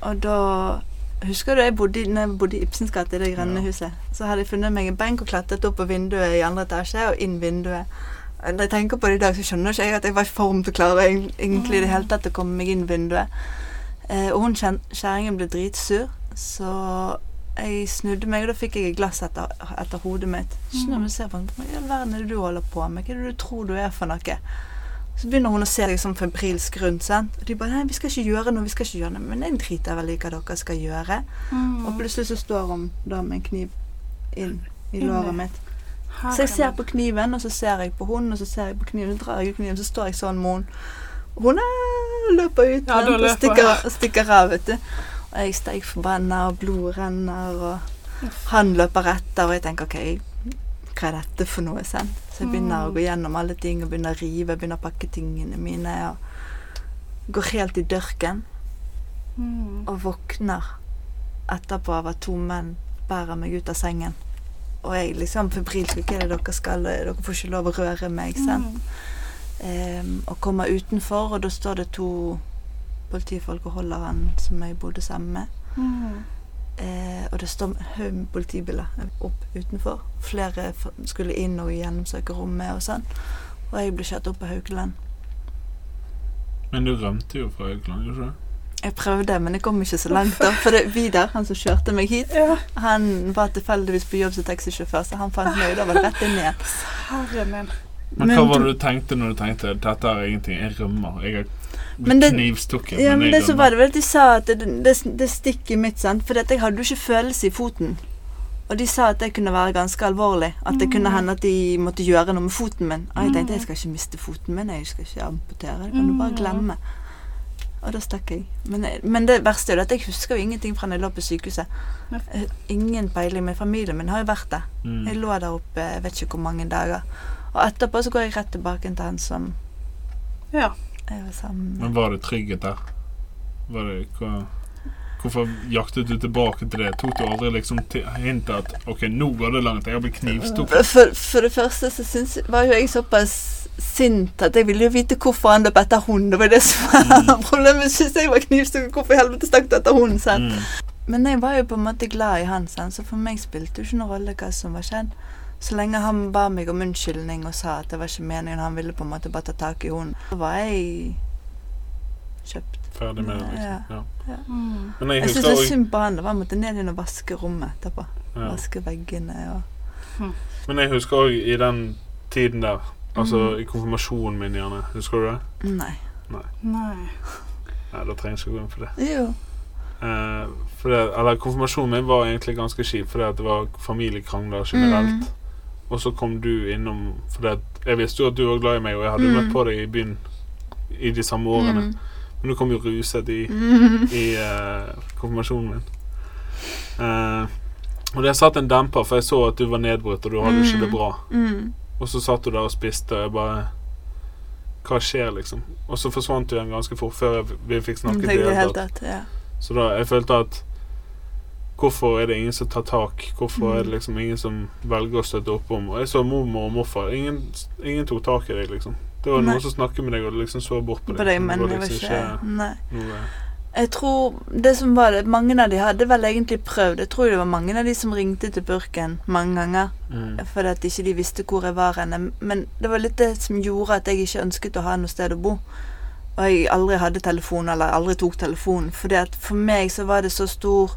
og da Husker du jeg bodde, når jeg bodde i Ibsens gate, i det grønne Ja. huset? Så hadde jeg funnet meg en benk og klatret opp på vinduet i andre etasje og inn vinduet. Når jeg tenker på det i dag, så skjønner ikke jeg at jeg var i form til å klare egentlig i det hele tatt å komme meg inn vinduet. Eh, og hun kjerringen ble dritsur, så jeg snudde meg, og da fikk jeg et glass etter, etter hodet mitt. Skjønner du, ser på. Hva i all verden er det du holder på med? Hva er det du tror du er for noe? Så begynner hun å se liksom febrilsk rundt. sant? Og de bare Nei, vi skal ikke gjøre noe. vi skal ikke gjøre noe. Men jeg driter vel i hva dere skal gjøre. Mm. Og plutselig så står hun da med en kniv inn i låret mitt. Så jeg ser på kniven, og så ser jeg på hunden, og så ser jeg på kniven, så drar jeg ut kniven, så står jeg sånn med henne. Og Hun løper ut Ja, løper. og stikker, stikker, stikker av, vet du. Og jeg steik forbanna, og blodet renner, og han løper etter, og jeg tenker OK, hva er dette for noe? sant? Så jeg begynner å Mm. gå gjennom alle ting, og begynner å rive, begynner å pakke tingene mine, og går helt i dørken, Mm. og våkner etterpå av at to menn bærer meg ut av sengen. Og jeg liksom febrilsk Hva er det dere skal? Dere får ikke lov å røre meg, sant? Mm. Um, og kommer utenfor, og da står det to politifolk og holder han som jeg bodde sammen med. Mm. Eh, og det står en haug med politibiler opp utenfor. Flere skulle inn og gjennomsøke rommet og sånn. Og jeg ble kjørt opp på Haukeland. Men du rømte jo fra Haukeland, gjorde du ikke? Jeg prøvde, men jeg kom ikke så langt. da For det, Vidar, han som kjørte meg hit, Ja, han var tilfeldigvis på jobb som taxisjåfør, så han fant meg, og da var det rett inn igjen. herre min. Men, hva var det du tenkte når du tenkte dette er ingenting, jeg rømmer? Jeg er Men det- knivstukket, Ja, men det så var det vel at de sa at det, det, det stikker mitt, sant. For jeg hadde jo ikke følelse i foten. Og de sa at det kunne være ganske alvorlig. At det kunne hende at de måtte gjøre noe med foten min. Og jeg tenkte jeg skal ikke miste foten min, jeg skal ikke amputere. Det kan du bare Mm. glemme. Og da stakk jeg. Men, men det verste er jo at jeg husker jo ingenting fra da jeg lå på sykehuset. Har Ingen peiling. Men familien min har jo vært der. Mm. Jeg lå der oppe jeg vet ikke hvor mange dager. Og etterpå så går jeg rett tilbake til han som Ja. jeg var sammen med. Men var det trygghet der? Var det, hva, hvorfor jaktet du tilbake til det? Tok du aldri liksom hintet at ok, nå går det langt, jeg har blitt knivstukket? For, for det første så syns, var jo jeg såpass sint at jeg ville jo vite hvorfor han løp etter hunden. Det var det som var Mm. problemet. Syns jeg var knivstukket, hvorfor i helvete stakk du etter hunden? Mm. Men jeg var jo på en måte glad i han, så for meg spilte det ikke noen rolle hva som var skjedd. Så lenge han ba meg om unnskyldning og sa at det var ikke meningen, han ville på en måte bare ta tak i hunden, så var jeg kjøpt. Ferdig med det, Ja. liksom. Ja. Mm. Men jeg Jeg syns det er synd på han. Det var å måtte ned igjen og vaske rommet etterpå. ja. Vaske veggene og Men jeg husker òg i den tiden der, altså mm. i konfirmasjonen min gjerne, husker du det? Nei. Nei. Nei, da trenger jeg ikke gå inn for det. Jo. Eh, for det eller konfirmasjonen min var egentlig ganske kjip, fordi at det var familiekrangler generelt. Og så kom du innom For jeg visste jo at du var glad i meg, og jeg hadde Mm. møtt på deg i byen i de samme årene. Mm. Men du kom jo ruset i, Mm. i uh, konfirmasjonen min. Uh, og det satt en demper, for jeg så at du var nedbrutt, og du hadde ikke det Mm. bra. Mm. Og så satt du der og spiste, og jeg bare Hva skjer, liksom? Og så forsvant du igjen ganske fort før vi fikk snakket. I det hele tatt. Ja. Så da, jeg følte at Hvorfor er det ingen som tar tak? Hvorfor er det Mm. liksom ingen som velger å støtte opp om Og jeg så mormor og morfar. Ingen, ingen tok tak i deg, liksom. Det var Nei. noen som snakket med deg, og liksom så bort på deg. På deg, men det var liksom ikke Nei. noe Jeg tror det som var det Mange av de hadde vel egentlig prøvd. Jeg tror det var mange av de som ringte til Burken mange ganger. mm. Fordi at ikke de visste hvor jeg var henne. Men det var litt det som gjorde at jeg ikke ønsket å ha noe sted å bo. Og jeg aldri hadde telefon, eller aldri tok telefonen. Fordi at for meg så var det så stor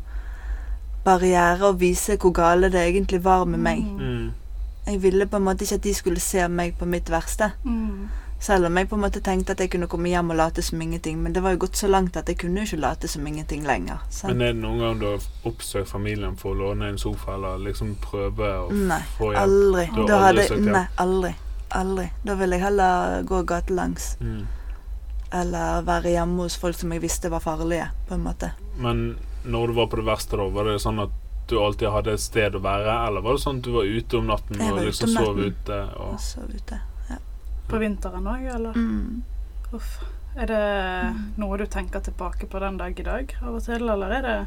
barriere og vise hvor gale det egentlig var med meg. Mm. Jeg ville på en måte ikke at de skulle se meg på mitt verste. Mm. Selv om jeg på en måte tenkte at jeg kunne komme hjem og late som ingenting. Men det var jo gått så langt at jeg kunne jo ikke late som ingenting lenger. sant? Men er det noen gang du har oppsøkt familien for å låne en sofa, eller liksom prøve å Nei, få hjelp? aldri. Du har Da aldri hadde, søkt hjelp? nei, aldri. Aldri. Da ville jeg heller gå gatelangs. Mm. Eller være hjemme hos folk som jeg visste var farlige, på en måte. Men når du var på det verste, da, var det sånn at du alltid hadde et sted å være, eller var det sånn at du var ute om natten og liksom natten. sov ute? Og, Jeg sov ute. På vinteren òg, eller? Mm. Uff. Er det noe du tenker tilbake på den dag i dag av og til, eller er det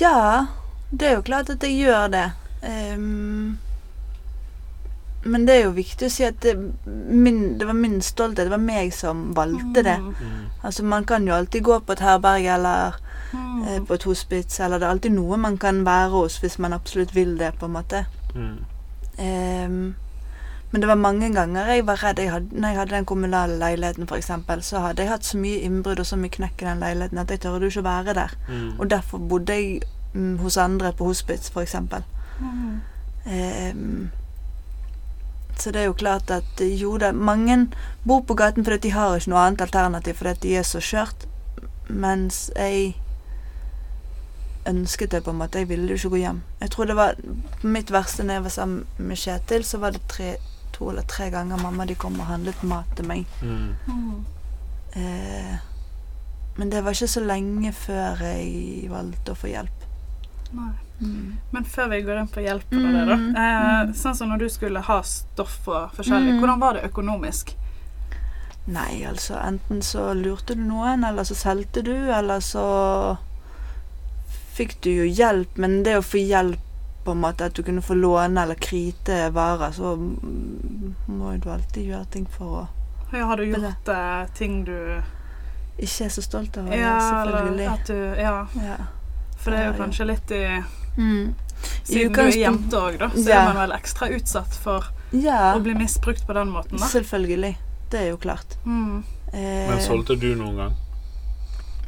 Ja, det er jo klart at jeg gjør det. Um, men det er jo viktig å si at det, min, det var min stolthet. Det var meg som valgte det. Mm. mm, Altså Man kan jo alltid gå på et herberg eller Mm. eh, på et hospits, eller det er alltid noe man kan være hos hvis man absolutt vil det, på en måte. mm, Um, men det var mange ganger jeg var redd. Jeg hadde, når jeg hadde den kommunale leiligheten, f.eks., så hadde jeg hatt så mye innbrudd og så mye knekk i den leiligheten at jeg tørde jo ikke å være der. mm, Og derfor bodde jeg mm, hos andre på hospits, f.eks. Mm. Um, så det er jo klart at eh, jo da, mange bor på gaten fordi de har ikke noe annet alternativ fordi de er så skjørt. Mens jeg ønsket det på en måte. Jeg ville jo ikke gå hjem. Jeg tror det var på mitt verste når jeg var sammen med Kjetil, så var det tre, to eller tre ganger mamma de kom og handlet mat til meg. mm. Eh, men det var ikke så lenge før jeg valgte å få hjelp. Nei. Mm. Men før vi går inn på hjelpen og det, da. Mm, Eh, mm. sånn som når du skulle ha stoff og forskjellig, Mm. hvordan var det økonomisk? Nei, altså enten så lurte du noen, eller så solgte du, eller så fikk du jo hjelp. Men det å få hjelp på en måte, at du kunne få låne eller krite varer, så må jo du alltid gjøre ting for å Ja, har du gjort eh, ting du ikke er så stolt av. Ja, selvfølgelig. eller at du Ja, Ja. for det er jo ja. kanskje litt i Mm. Siden du er jente òg, da, så Ja. er man vel ekstra utsatt for Ja, å bli misbrukt på den måten, da. selvfølgelig. Det er jo klart. Mm. Eh, Men solgte du noen gang?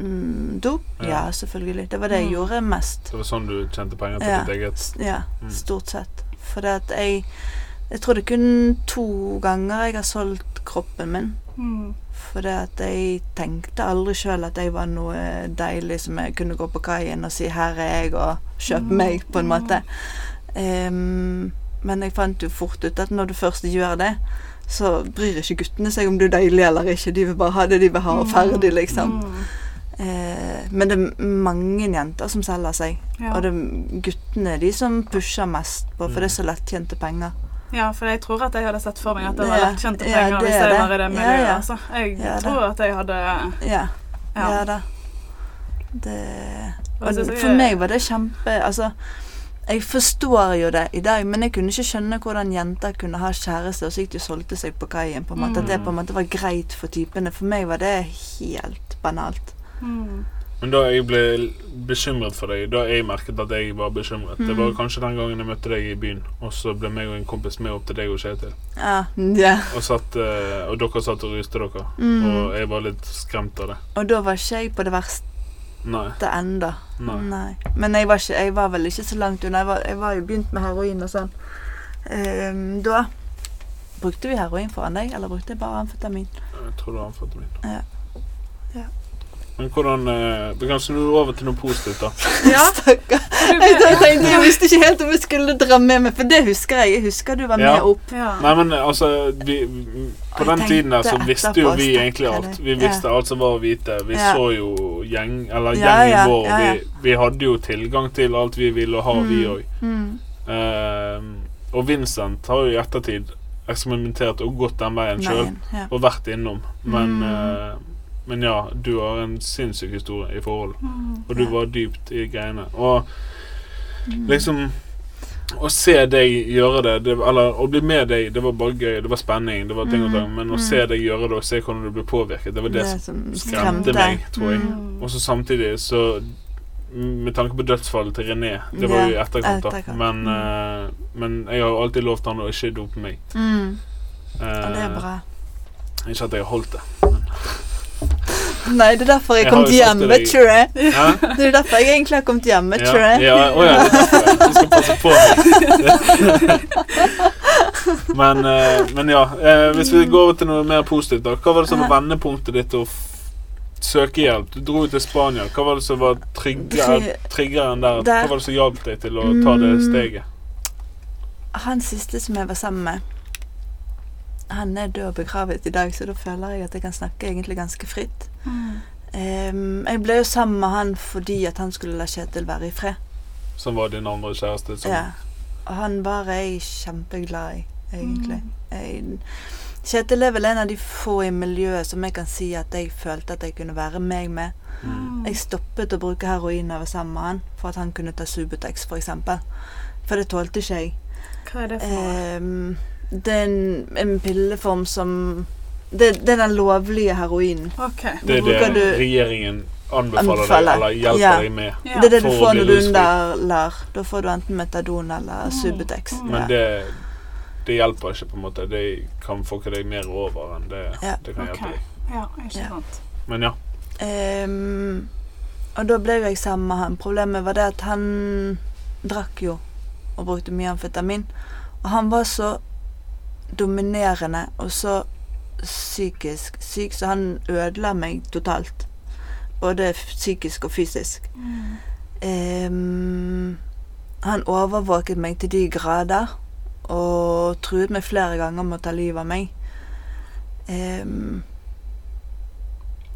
Mm, dop? Ja. Ja. selvfølgelig. Det var det jeg Mm. gjorde mest. Det var sånn du tjente penger til Ja. ditt eget? Ja, Mm. stort sett. For det at jeg Jeg tror det er kun to ganger jeg har solgt kroppen min. Mm. For det at jeg tenkte aldri sjøl at jeg var noe deilig som jeg kunne gå på kaien og si 'her er jeg', og kjøpe Mm. meg, på en måte. Um, men jeg fant jo fort ut at når du først gjør det, så bryr ikke guttene seg om du er deilig eller ikke. De vil bare ha det de vil ha, og ferdig, liksom. Mm. Eh, men det er mange jenter som selger seg. Ja. Og det er guttene de som pusher mest på, for det er så lettjente penger. ja, for jeg tror at jeg hadde sett for meg at det var lettjente ja, penger hvis jeg var i det miljøet. ja. Altså. Jeg tror at jeg hadde Ja, Ja. ja da. Det Og For meg var det kjempe Altså, jeg forstår jo det i dag, men jeg kunne ikke skjønne hvordan jenter kunne ha kjæreste, og så gikk de og solgte seg på kaien. på en måte At det på en måte var greit for typene. For meg var det helt banalt. Mm. Men da jeg ble bekymret for deg, da jeg merket at jeg var bekymret Det var Mm. kanskje den gangen jeg møtte deg i byen, og så ble meg og en kompis med opp til deg og Kjetil. Ja. ja. Og, satt, eh, og dere satt og ryste dere. Mm. Og jeg var litt skremt av det. Og da var ikke jeg på det verste Nei. enda. Nei. Men jeg var, ikke, jeg var vel ikke så langt unna. Jeg var, jeg var jo begynt med heroin og sånn. Um, da brukte vi heroin foran deg, eller brukte jeg bare amfetamin? Jeg tror det var amfetamin. Ja. Men hvordan eh, Vi kan snu over til noe positivt, da. Ja. Stakkar. Du Jeg, tenkte, jeg visste ikke helt om jeg skulle dra med meg, for det husker jeg. Jeg husker du var med Ja. opp. Ja. Nei, men altså vi, På Jeg den tiden der så visste jo etterpå, vi egentlig alt. Vi visste alt som var å vite. Vi Ja. så jo gjeng Eller Ja, gjengen ja, vår. ja, ja. Vi, vi hadde jo tilgang til alt vi ville ha, vi Mm. òg. Mm. og Vincent har jo i ettertid eksperimentert og gått den veien sjøl. Veien, ja. Og vært innom. Men, Mm. eh, men ja, du har en sinnssyk historie i forhold. Mm. Og du var dypt i greiene. Og Mm. liksom Å se deg gjøre det, det Eller å bli med deg, det var bare gøy. Det var spenning. Det var ting og ting. Men å mm. se deg gjøre det, og se hvordan du ble påvirket, det var det, som som skremte meg, tror jeg. Mm. Og så samtidig så Med tanke på dødsfallet til René, det var jo i etterkant, da. Men, Mm. uh, men jeg har jo alltid lovt han å ikke dope meg. Mm. Uh, det er bra. Ikke at jeg har holdt det. Nei, det er derfor jeg Jeg kom har kommet hjem, vet deg- du det? Er derfor jeg egentlig har kommet hjem, vet Ja, du det? ja, å ja, det er derfor jeg- jeg skal passe på meg. men, eh, men ja, eh, hvis vi går over til noe mer positivt, da. Hva var det som var vendepunktet ditt å søke hjelp? Du dro til Spania. Hva var det som var trigger, triggeren der? Der- Hva var det som hjalp deg til å ta det Mm. steget? Han siste som jeg var sammen med, han er død og begravet i dag, så da føler jeg at jeg kan snakke egentlig ganske fritt. Mm. Um, jeg ble jo sammen med han fordi at han skulle la Kjetil være i fred. Som var din andre kjæreste? Som, Ja. Og han var jeg kjempeglad i, egentlig. Jeg, Kjetil er vel en av de få i miljøet som jeg kan si at jeg følte at jeg kunne være meg med. Mm. Jeg stoppet å bruke heroin over jeg var sammen med han, for at han kunne ta Subutex, for eksempel. For det tålte ikke jeg. Hva er det for noe? Ehm, det er en, en pilleform som det, det er den lovlige heroinen. Okay. Det er det du- regjeringen anbefaler, Anbefaler. deg, eller hjelper Ja. deg med. Ja. Det er det du får når du underlar. Da får du enten metadon eller Mm. Subutex. Mm. Men det, det hjelper ikke, på en måte. Det kan fucke deg mer over enn det, Ja. det kan okay. hjelpe deg. Ja. Men ja. Um, og da ble jo jeg sammen med han. Problemet var det at han drakk jo og brukte mye amfetamin. Og han var så dominerende og så psykisk syk, så han ødela meg totalt. Både psykisk og fysisk. Mm. Um, han overvåket meg til de grader og truet meg flere ganger med å ta livet av meg. Um,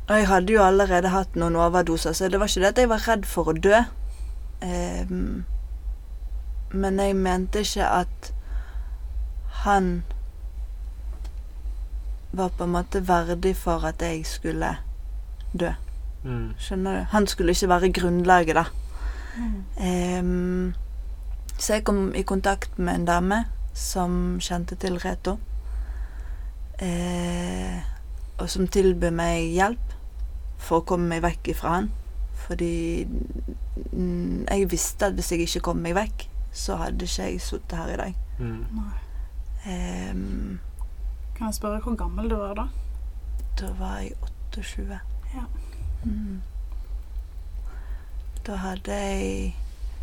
og jeg hadde jo allerede hatt noen overdoser, så det var ikke det at jeg var redd for å dø. Um, men jeg mente ikke at han var på en måte verdig for at jeg skulle dø. Mm. Skjønner du? Han skulle ikke være grunnlaget, da. Mm. Um, så jeg kom i kontakt med en dame som kjente til Reto. Uh, og som tilbød meg hjelp for å komme meg vekk ifra han. Fordi mm, jeg visste at hvis jeg ikke kom meg vekk, så hadde ikke jeg sittet her i dag. Mm. Nei. Kan jeg spørre hvor gammel du var da? da var jeg 28. Ja. Mm. Da hadde jeg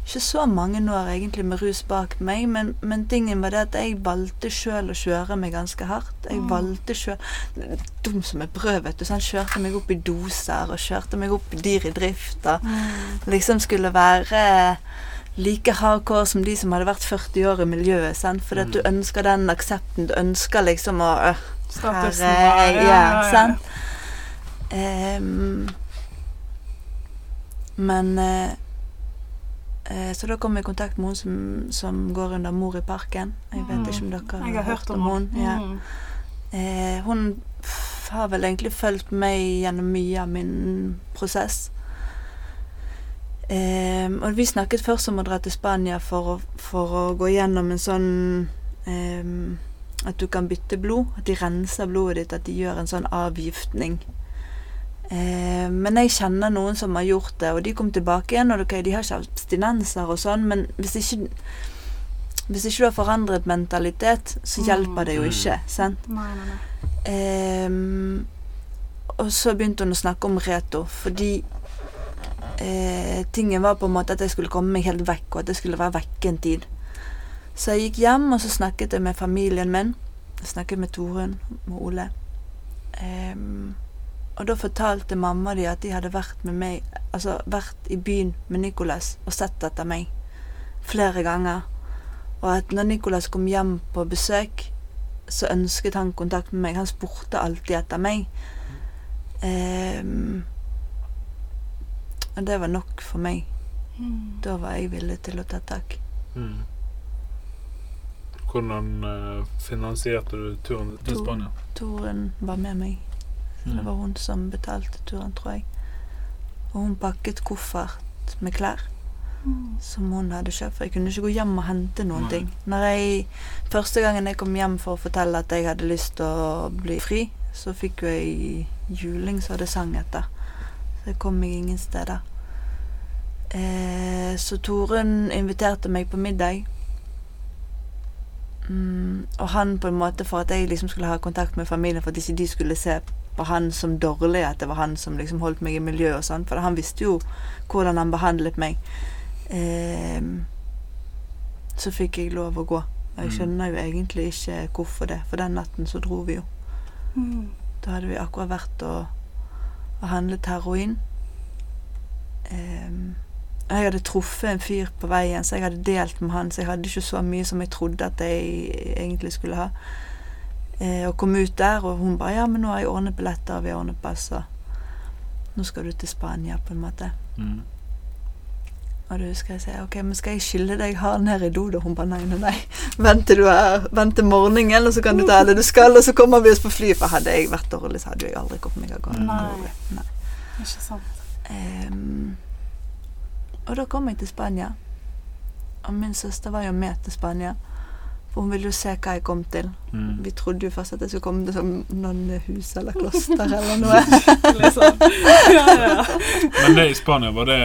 ikke så mange år egentlig med rus bak meg, men, men tingen var det at jeg valgte sjøl å kjøre meg ganske hardt. Jeg Mm. valgte sjøl Dum som et brød, vet du. Så han kjørte meg opp i doser og kjørte meg opp i dyr i drift. Og Mm. liksom skulle være like hardcore som de som hadde vært 40 år i miljøet. Sant? Fordi at du Mm. ønsker den aksepten. Du ønsker liksom å øh, Statusen Herre, var- ja, ja, ja. sant? Ehm, men uh, uh, Så da kom jeg i kontakt med hun som, som går under Mor i parken. Jeg vet Mm. ikke om dere har, har hørt om hun. henne. Ja. Mm. Eh, hun har vel egentlig fulgt meg gjennom mye av min prosess. Ehm, og vi snakket først om å dra til Spania for å, for å gå gjennom en sånn eh, At du kan bytte blod. At de renser blodet ditt. At de gjør en sånn avgiftning. Eh, men jeg kjenner noen som har gjort det, og de kom tilbake igjen. Og okay, de har ikke abstinenser og sånn, men hvis ikke hvis ikke du har forandret mentalitet, så Mm. hjelper det jo Mm. ikke. sant? Nei, nei, nei. Um, og så begynte hun å snakke om Reto, fordi eh, tingen var på en måte at jeg skulle komme meg helt vekk, og at jeg skulle være vekke en tid. Så jeg gikk hjem, og så snakket jeg med familien min. Jeg snakket med Torunn, og Ole. Um, og da fortalte mamma de at de hadde vært med meg Altså vært i byen med Nicolas og sett etter meg flere ganger. Og at når Nicolas kom hjem på besøk, så ønsket han kontakt med meg. Han spurte alltid etter meg. Ehm, og det var nok for meg. Mm. Da var jeg villig til å ta tak. Mm. Hvordan eh, finansierte du turen til Spania? Turen var med meg. Så det var hun som betalte turen, tror jeg. Og hun pakket koffert med klær Mm. som hun hadde kjøpt. For jeg kunne ikke gå hjem og hente noen Nei. ting. Når jeg, Første gangen jeg kom hjem for å fortelle at jeg hadde lyst til å bli fri, så fikk jo jeg juling så det sang etter. Jeg kom meg ingen steder. Eh, så Torunn inviterte meg på middag. Mm, og han på en måte for at jeg liksom skulle ha kontakt med familien, for at ikke de skulle se på han som dårlig, at det var han som liksom holdt meg i miljø og sånn. For han visste jo hvordan han behandlet meg. Eh, så fikk jeg lov å gå. Og jeg Mm. skjønner jo egentlig ikke hvorfor det, for den natten så dro vi jo. Mm. Da hadde vi akkurat vært og, og handlet heroin. Um, jeg hadde truffet en fyr på veien, så jeg hadde delt med han, så jeg hadde ikke så mye som jeg trodde at jeg egentlig skulle ha. Eh, og kom ut der, og hun bare 'Ja, men nå har jeg ordnet billetter, og vi har ordnet pass', og nå skal du til Spania, på en måte. Mm. Og du husker jeg sier OK, men skal jeg skylle deg her ned i do, Og Hun bare nei, nei, nei. Vent til du er Vent til morgenen, og så kan du ta det du skal, og så kommer vi oss på fly. For hadde jeg vært dårlig, så hadde jeg aldri kommet meg av gårde. Nei. Nei. Ikke sant. Ehm, og da kom jeg til Spania. Og min søster var jo med til Spania. For hun ville jo se hva jeg kom til. Mm. Vi trodde jo først at jeg skulle komme til sånn nonnehus eller kloster eller noe. Liksom. Ja, ja, ja. Men det i Spania, var det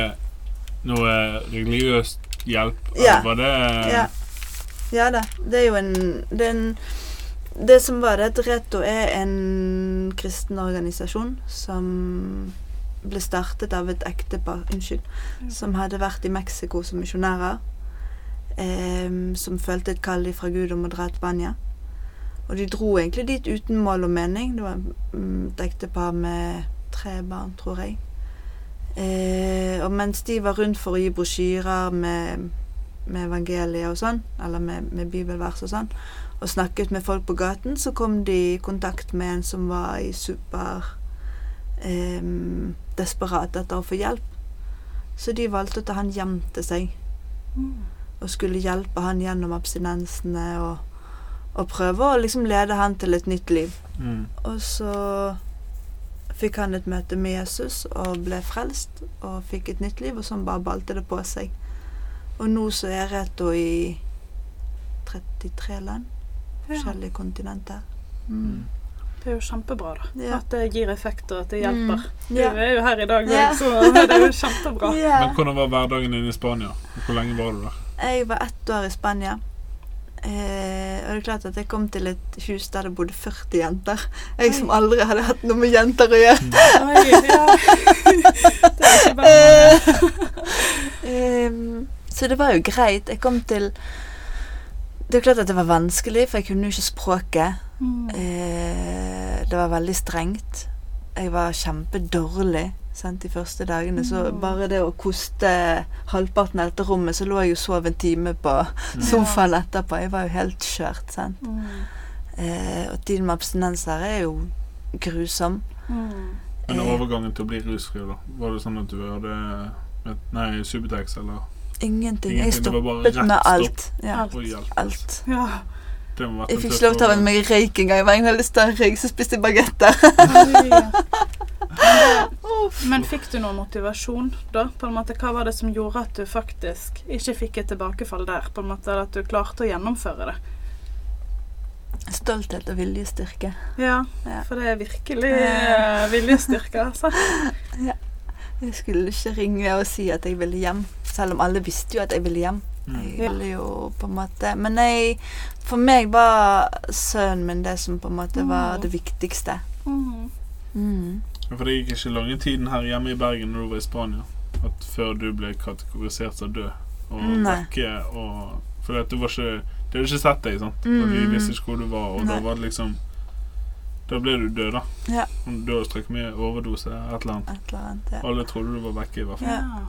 noe religiøst hjelp? Ja. Var det Ja. ja da. Det er jo en Det, er en, det som var det, Reto er en kristen organisasjon som ble startet av et ektepar Unnskyld. Som hadde vært i Mexico som misjonærer. Eh, som følte et kall fra Gud om å dra til Spania. Og de dro egentlig dit uten mål og mening. Det var mm, et ektepar med tre barn, tror jeg. Eh, og mens de var rundt for å gi brosjyrer med, med evangeliet og sånn, eller med, med bibelvers og sånn, og snakket med folk på gaten, så kom de i kontakt med en som var i super eh, desperat etter å få hjelp. Så de valgte å ta han hjem til seg Mm. og skulle hjelpe han gjennom abstinensene og, og prøve å liksom lede han til et nytt liv. Mm. Og så fikk han et møte med Jesus og ble frelst og fikk et nytt liv, og sånn bare balte det på seg. Og nå så er Reto i 33 land, Ja. forskjellige kontinenter. Mm. Mm. Det er jo kjempebra, da. Ja. At det gir effekt, og at det hjelper. Mm. Ja. Vi er jo her i dag, Ja. så det er jo kjempebra. Ja. Men hvordan var hverdagen din i Spania? Hvor lenge var du der? Jeg var ett år i Spania. Eh, og det er klart at jeg kom til et hus der det bodde 40 jenter. Jeg som aldri hadde hatt noe med jenter å gjøre. Oi, ja. Det er ikke eh, så det var jo greit. Jeg kom til Det er klart at det var vanskelig, for jeg kunne jo ikke språket. Mm. Eh, det var veldig strengt. Jeg var kjempedårlig sant, de første dagene. Så bare det å koste halvparten av dette rommet, så lå jeg og sov en time på Mm. sofaen etterpå. Jeg var jo helt skjørt. sant. Mm. Eh, og tiden med abstinenser er jo grusom. Mm. Men Eh. overgangen til å bli rusfri, da? Var det sånn at du hadde et- Nei, Subutex, eller Ingenting. Ingenting, Jeg stoppet med stopp. alt. Ja, Alt. Alt. Ja. Ha Jeg fikk ikke lov til å ha med meg røyk engang. Jeg var egentlig veldig sterk røyk, så spiste jeg bagetter. Men fikk du noe motivasjon da? På en måte, Hva var det som gjorde at du faktisk ikke fikk et tilbakefall der? På en måte, eller At du klarte å gjennomføre det? Stolthet og viljestyrke. Ja, Ja. for det er virkelig eh, viljestyrke, altså. Ja. Jeg skulle ikke ringe og si at jeg ville hjem, selv om alle visste jo at jeg ville hjem. Mm. Jeg vil ville jo på en måte Men jeg, for meg var sønnen min det som på en måte var Mm. det viktigste. Mm. Mm. For det gikk ikke lange tiden her hjemme i Bergen når du var i Spania, at før du ble kategorisert som død og Nei. vekke og For du var ikke De hadde ikke sett deg, sant? Og de Mm. visste ikke hvor du var, og da var det liksom Da ble du død, da. Ja. Du hadde strøket med overdose, et eller annet. Et eller annet. Ja. Alle trodde du var vekke, i hvert fall. Ja.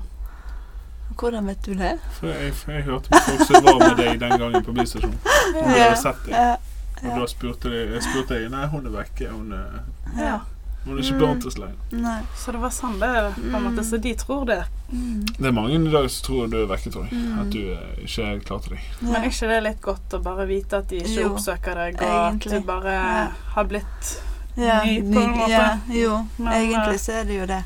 Hvordan vet du det? For jeg, for jeg hørte folk som var med deg den gangen på bystasjonen. De hadde sett deg. Ja. Og da spurte de, jeg spurte jeg, Nei, hun er vekke. Hun er, ja. hun er ikke Mm. blant oss lenger. Nei. Så det var sånn det er, på en måte. Så de tror det. Mm. Det er mange i dag som tror du er vekke, tror jeg. Mm. At du eh, ikke til deg. Men er ikke det litt godt å bare vite at de ikke Jo, oppsøker deg, og egentlig. at du bare Ja. har blitt Ja, ny på en måte. Ja, jo, Men, egentlig eh, så er det jo det.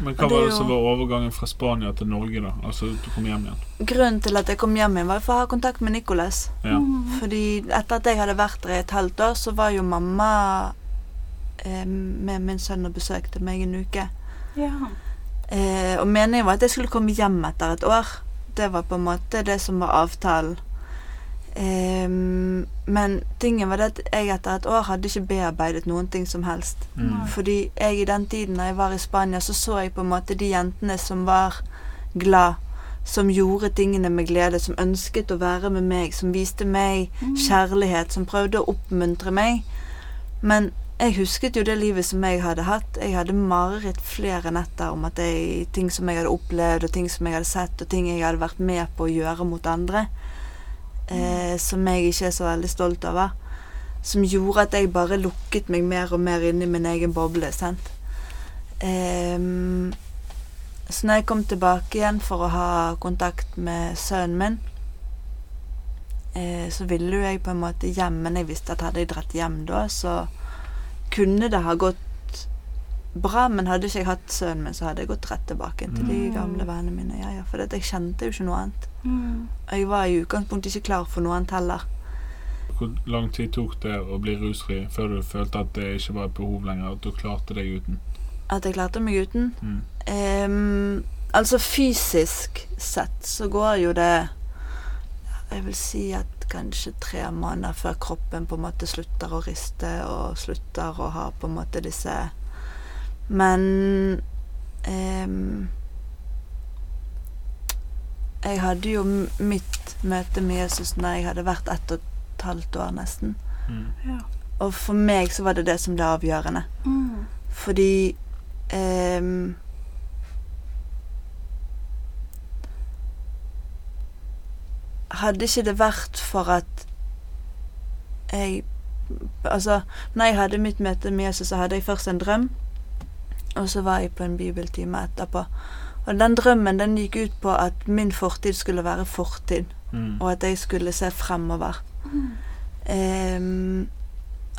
Men hva det var det jo- som var overgangen fra Spania til Norge, da? Altså du kom hjem igjen? Grunnen til at jeg kom hjem igjen, var for å ha kontakt med Nicolas. Ja. Mm. Fordi etter at jeg hadde vært der i et halvt år, så var jo mamma eh, med min sønn og besøkte meg en uke. Ja. Eh, og meningen var at jeg skulle komme hjem etter et år. Det var på en måte det som var avtalen. Eh, men tingen var det at jeg etter et år hadde ikke bearbeidet noen ting som helst. Mm. Fordi jeg i den tiden da jeg var i Spania, så så jeg på en måte de jentene som var glad, som gjorde tingene med glede, som ønsket å være med meg, som viste meg Mm. kjærlighet, som prøvde å oppmuntre meg. Men jeg husket jo det livet som jeg hadde hatt. Jeg hadde mareritt flere netter om at jeg, ting som jeg hadde opplevd, og ting som jeg hadde sett, og ting jeg hadde vært med på å gjøre mot andre, eh, som jeg ikke er så veldig stolt over. Som gjorde at jeg bare lukket meg mer og mer inn i min egen boble. sant? Eh, Så når jeg kom tilbake igjen for å ha kontakt med sønnen min, eh, så ville jo jeg på en måte hjem, men jeg visste at hadde jeg dratt hjem da, så kunne det ha gått bra, men hadde ikke jeg hatt sønnen min, så hadde jeg gått rett tilbake til de Mm. gamle vennene mine. Ja, ja, for jeg kjente jo ikke noe annet. Mm. Jeg var i utgangspunktet ikke klar for noe annet heller. Hvor lang tid tok det å bli rusfri før du følte at det ikke var et behov lenger? At du klarte deg uten? At jeg klarte meg uten. Mm. Um, altså fysisk sett så går jo det Jeg vil si at kanskje tre måneder før kroppen på en måte slutter å riste og slutter å ha på en måte disse Men ehm, Jeg hadde jo mitt møte med Jesus når jeg hadde vært ett og et halvt år nesten. Mm. Ja. Og for meg så var det det som ble avgjørende. Mm. Fordi ehm, Hadde ikke det vært for at jeg Altså, når jeg hadde mitt møte med Jesus, så hadde jeg først en drøm, og så var jeg på en bibeltime etterpå. Og den drømmen den gikk ut på at min fortid skulle være fortid, Mm. og at jeg skulle se fremover. Mm. Um,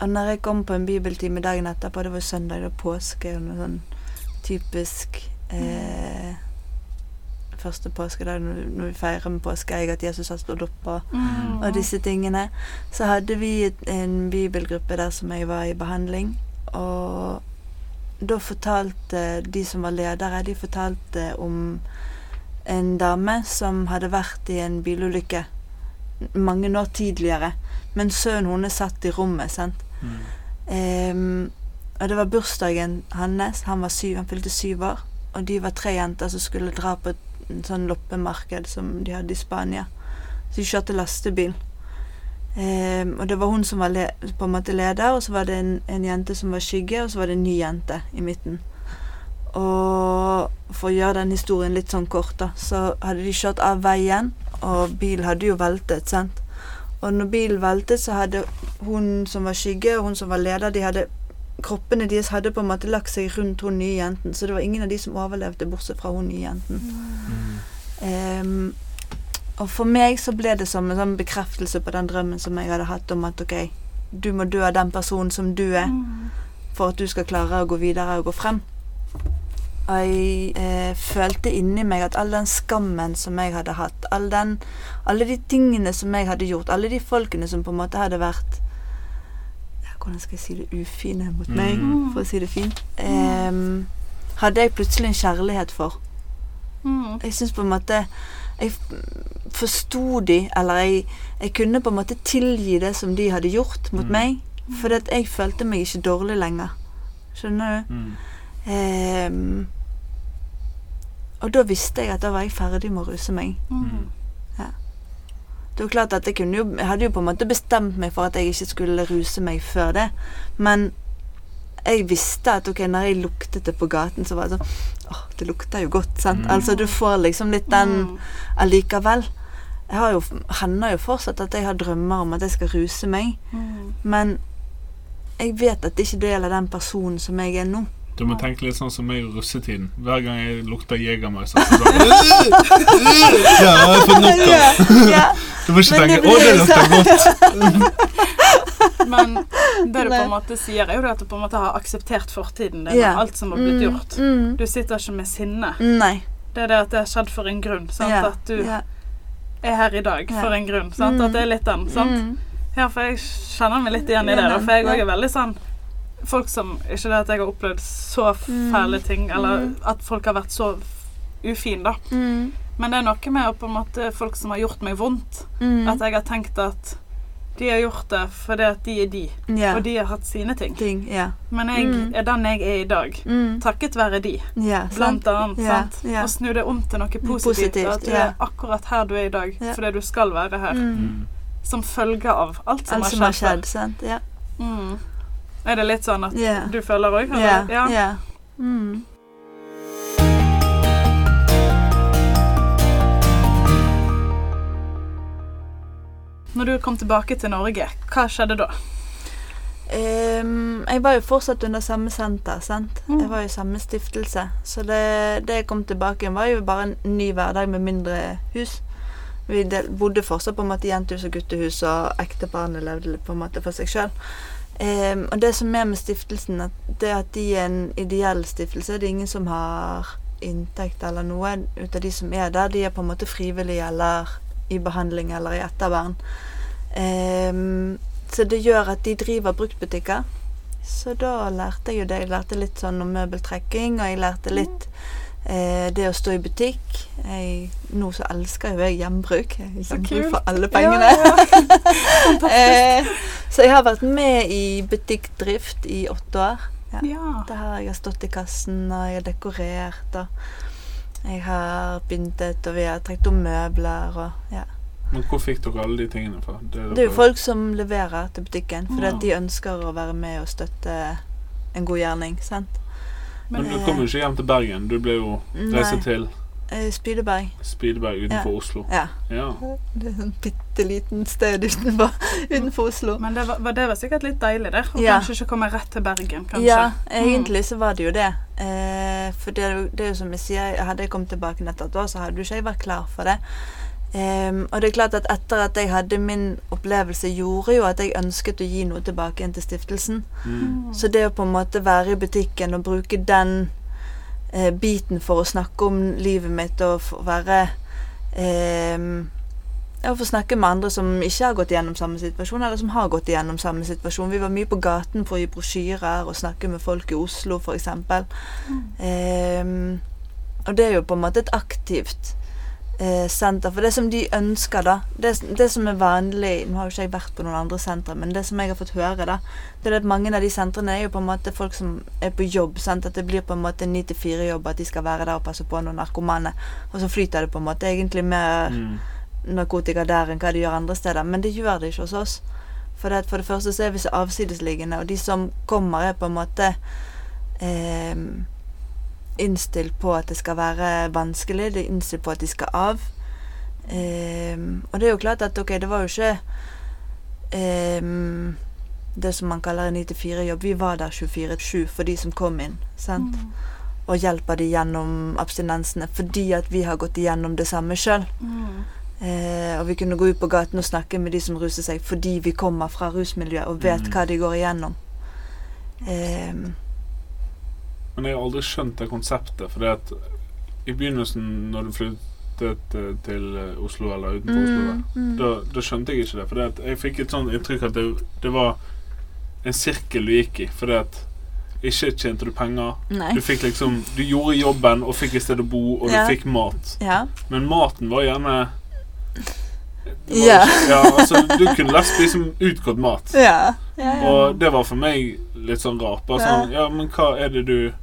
og når jeg kom på en bibeltime dagen etterpå, det var søndag, og påske, og noe sånn typisk eh, Første påskedag når, vi feirer med påskeegg, at Jesus har stått opp og, Mm. og disse tingene. Så hadde vi et, en bibelgruppe der som jeg var i behandling, og da fortalte de som var ledere, de fortalte om en dame som hadde vært i en bilulykke mange år tidligere. Men sønnen hennes satt i rommet, sant. Mm. Um, og det var bursdagen hans. Han var syv, han fylte syv år. Og de var tre jenter som skulle dra på et sånn loppemarked som de hadde i Spania. Så de kjørte lastebil. Ehm, og det var hun som var le på en måte leder, og så var det en, en jente som var skygge, og så var det en ny jente i midten. Og for å gjøre den historien litt sånn kort, da, så hadde de kjørt av veien, og bilen hadde jo veltet, sant. Og når bilen veltet, så hadde hun som var skygge, og hun som var leder, de hadde Kroppene deres hadde på en måte lagt seg rundt hun nye jenten, så det var ingen av de som overlevde, bortsett fra hun nye jenten. Mm. Ehm, og for meg så ble det som en sånn bekreftelse på den drømmen som jeg hadde hatt om at ok, du må dø av den personen som du er, Mm. for at du skal klare å gå videre og gå frem. Og jeg eh, følte inni meg at all den skammen som jeg hadde hatt, all den, alle de tingene som jeg hadde gjort, alle de folkene som på en måte hadde vært ja, Hvordan skal jeg si det ufine mot meg, Mm. for å si det fint? Eh, hadde jeg plutselig en kjærlighet for. Mm. Jeg syns på en måte Jeg forsto de, eller jeg, jeg kunne på en måte tilgi det som de hadde gjort mot Mm. meg. For at jeg følte meg ikke dårlig lenger. Skjønner du? Mm. Eh, og da visste jeg at da var jeg ferdig med å ruse meg. Mm. Det var klart at Jeg, kunne jo, jeg hadde jo på en måte bestemt meg for at jeg ikke skulle ruse meg før det. Men jeg visste at ok, når jeg luktet det på gaten, så var det sånn åh, det lukter jo godt, sant. Mm. Altså du får liksom litt den Mm. allikevel. Jeg har jo, hender jo fortsatt at jeg har drømmer om at jeg skal ruse meg, Mm. men jeg vet at det ikke gjelder den personen som jeg er nå. Du må tenke litt sånn som meg i russetiden. Hver gang jeg lukter Jegermeister, så bare Ja, jeg har fått nok av. Du må ikke tenke 'Å, det lukter godt'. Men det du på en måte sier, er jo at du på en måte har akseptert fortiden din. Ja. og Alt som har blitt Mm, gjort. Mm, Du sitter ikke med sinne. nei. Det er det at det har skjedd for en grunn. Ja, At du yeah. er her i dag for en grunn. Mm. At det er litt den. Sant? Mm, Ja, for jeg kjenner meg litt igjen i det. For jeg òg er veldig sånn Folk som Ikke det at jeg har opplevd så Mm. fæle ting, eller Mm. at folk har vært så ufine, da. mm, Men det er noe med å på en måte folk som har gjort meg vondt. At jeg har tenkt at de har gjort det fordi at de er de, yeah. og de har hatt sine ting. ting. yeah. Men jeg Mm. er den jeg er i dag. Mm. Takket være de, sant? blant annet. Sant? Og snu det om til noe positivt. Positivt, at du er akkurat her du er i dag, fordi du skal være her. Mm. Mm. Som følge av alt som Alt har som har skjedd. skjedd, sant? Ja. Mm. Er det litt sånn at du føler òg? Ja. ja. Mm. Når du kom tilbake til Norge, hva skjedde da? Um, jeg var jo fortsatt under samme senter, sant. Mm. Jeg var jo samme stiftelse. Så det, det jeg kom tilbake igjen, var jo bare en ny hverdag med mindre hus. Vi del, bodde fortsatt på en måte jentehus og guttehus, og ekteparene levde på en måte for seg sjøl. Um, og det som er med stiftelsen, at det at de er en ideell stiftelse, det er ingen som har inntekt eller noe ut av de som er der. De er på en måte frivillige eller i behandling eller i ettervern. Um, så det gjør at de driver bruktbutikker. Så da lærte jeg jo det. Jeg lærte litt sånn om møbeltrekking, og jeg lærte litt eh, det å stå i butikk. Jeg, nå så elsker jo jeg gjenbruk. Jeg Så gjenbruk for alle pengene. eh, så jeg har vært med i butikkdrift i åtte år. Ja. Ja. Det her jeg har stått i kassen, og jeg har dekorert, og jeg har pyntet, og vi har trukket om møbler, og ja. Men hvor fikk dere alle de tingene fra? Det Det er jo folk som leverer til butikken, fordi Ja. at de ønsker å være med og støtte en god gjerning, sant? Men Men, du kom jo ikke hjem til Bergen. Du ble jo reist til Eh, Spydeberg. Spydeberg utenfor Ja. Oslo. Ja. Ja. Det er en bitte liten sted utenfor, utenfor Oslo. men det var, var- det var sikkert litt deilig, der, Og Ja. kanskje ikke komme rett til Bergen, kanskje. Ja, egentlig så var det jo det. Eh, for det, det er jo som jeg sier, hadde jeg kommet tilbake nettopp da, så hadde jo ikke jeg vært klar for det. Ehm, og det er klart at etter at jeg hadde min opplevelse, gjorde jo at jeg ønsket å gi noe tilbake inn til stiftelsen. Mm. Så det å på en måte være i butikken og bruke den eh, biten for å snakke om livet mitt og for å være eh, Ja, få snakke med andre som ikke har gått igjennom samme situasjon, eller som har gått igjennom samme situasjon. Vi var mye på gaten for å gi brosjyrer og snakke med folk i Oslo, f.eks. Um, og det er jo på en måte et aktivt eh, senter. For det som de ønsker, da det, det som er vanlig Nå har jo ikke jeg vært på noen andre sentre, men det som jeg har fått høre, da det er at mange av de sentrene er jo på en måte folk som er på jobb. Sant? At det blir på en måte ni 9-4-jobb, at de skal være der og passe på noen narkomane. Og så flyter det på en måte egentlig mer Mm. narkotika der enn hva de gjør andre steder. Men det gjør det ikke hos oss. For det, for det første så er vi så avsidesliggende, og de som kommer, er på en måte eh, innstilt på at det skal være vanskelig. De er innstilt på at de skal av. Um, og det er jo klart at ok, det var jo ikke um, det som man kaller en 9-4-jobb. Vi var der 24-7 for de som kom inn. sant? Mm. Og hjelper de gjennom abstinensene fordi at vi har gått igjennom det samme sjøl. Mm. Eh, og vi kunne gå ut på gaten og snakke med de som ruser seg, fordi vi kommer fra rusmiljøet og vet Mm. hva de går igjennom. Eh, Men jeg har aldri skjønt det konseptet. For det at i begynnelsen, når du flyttet eh, til eh, Oslo, eller utenfor Oslo, da, mm, mm. da, da skjønte jeg ikke det. For det at jeg fikk et sånt inntrykk at det, det var en sirkel du gikk i. For det at ikke tjente du penger. Nei. Du fikk liksom Du gjorde jobben og fikk et sted å bo, og du fikk mat. Ja. Men maten var gjerne var Ja. ikke- ja altså, du kunne lett spise utgått mat. Ja. ja, ja. Og det var for meg litt sånn rart. Bare sånn Ja, men hva er det du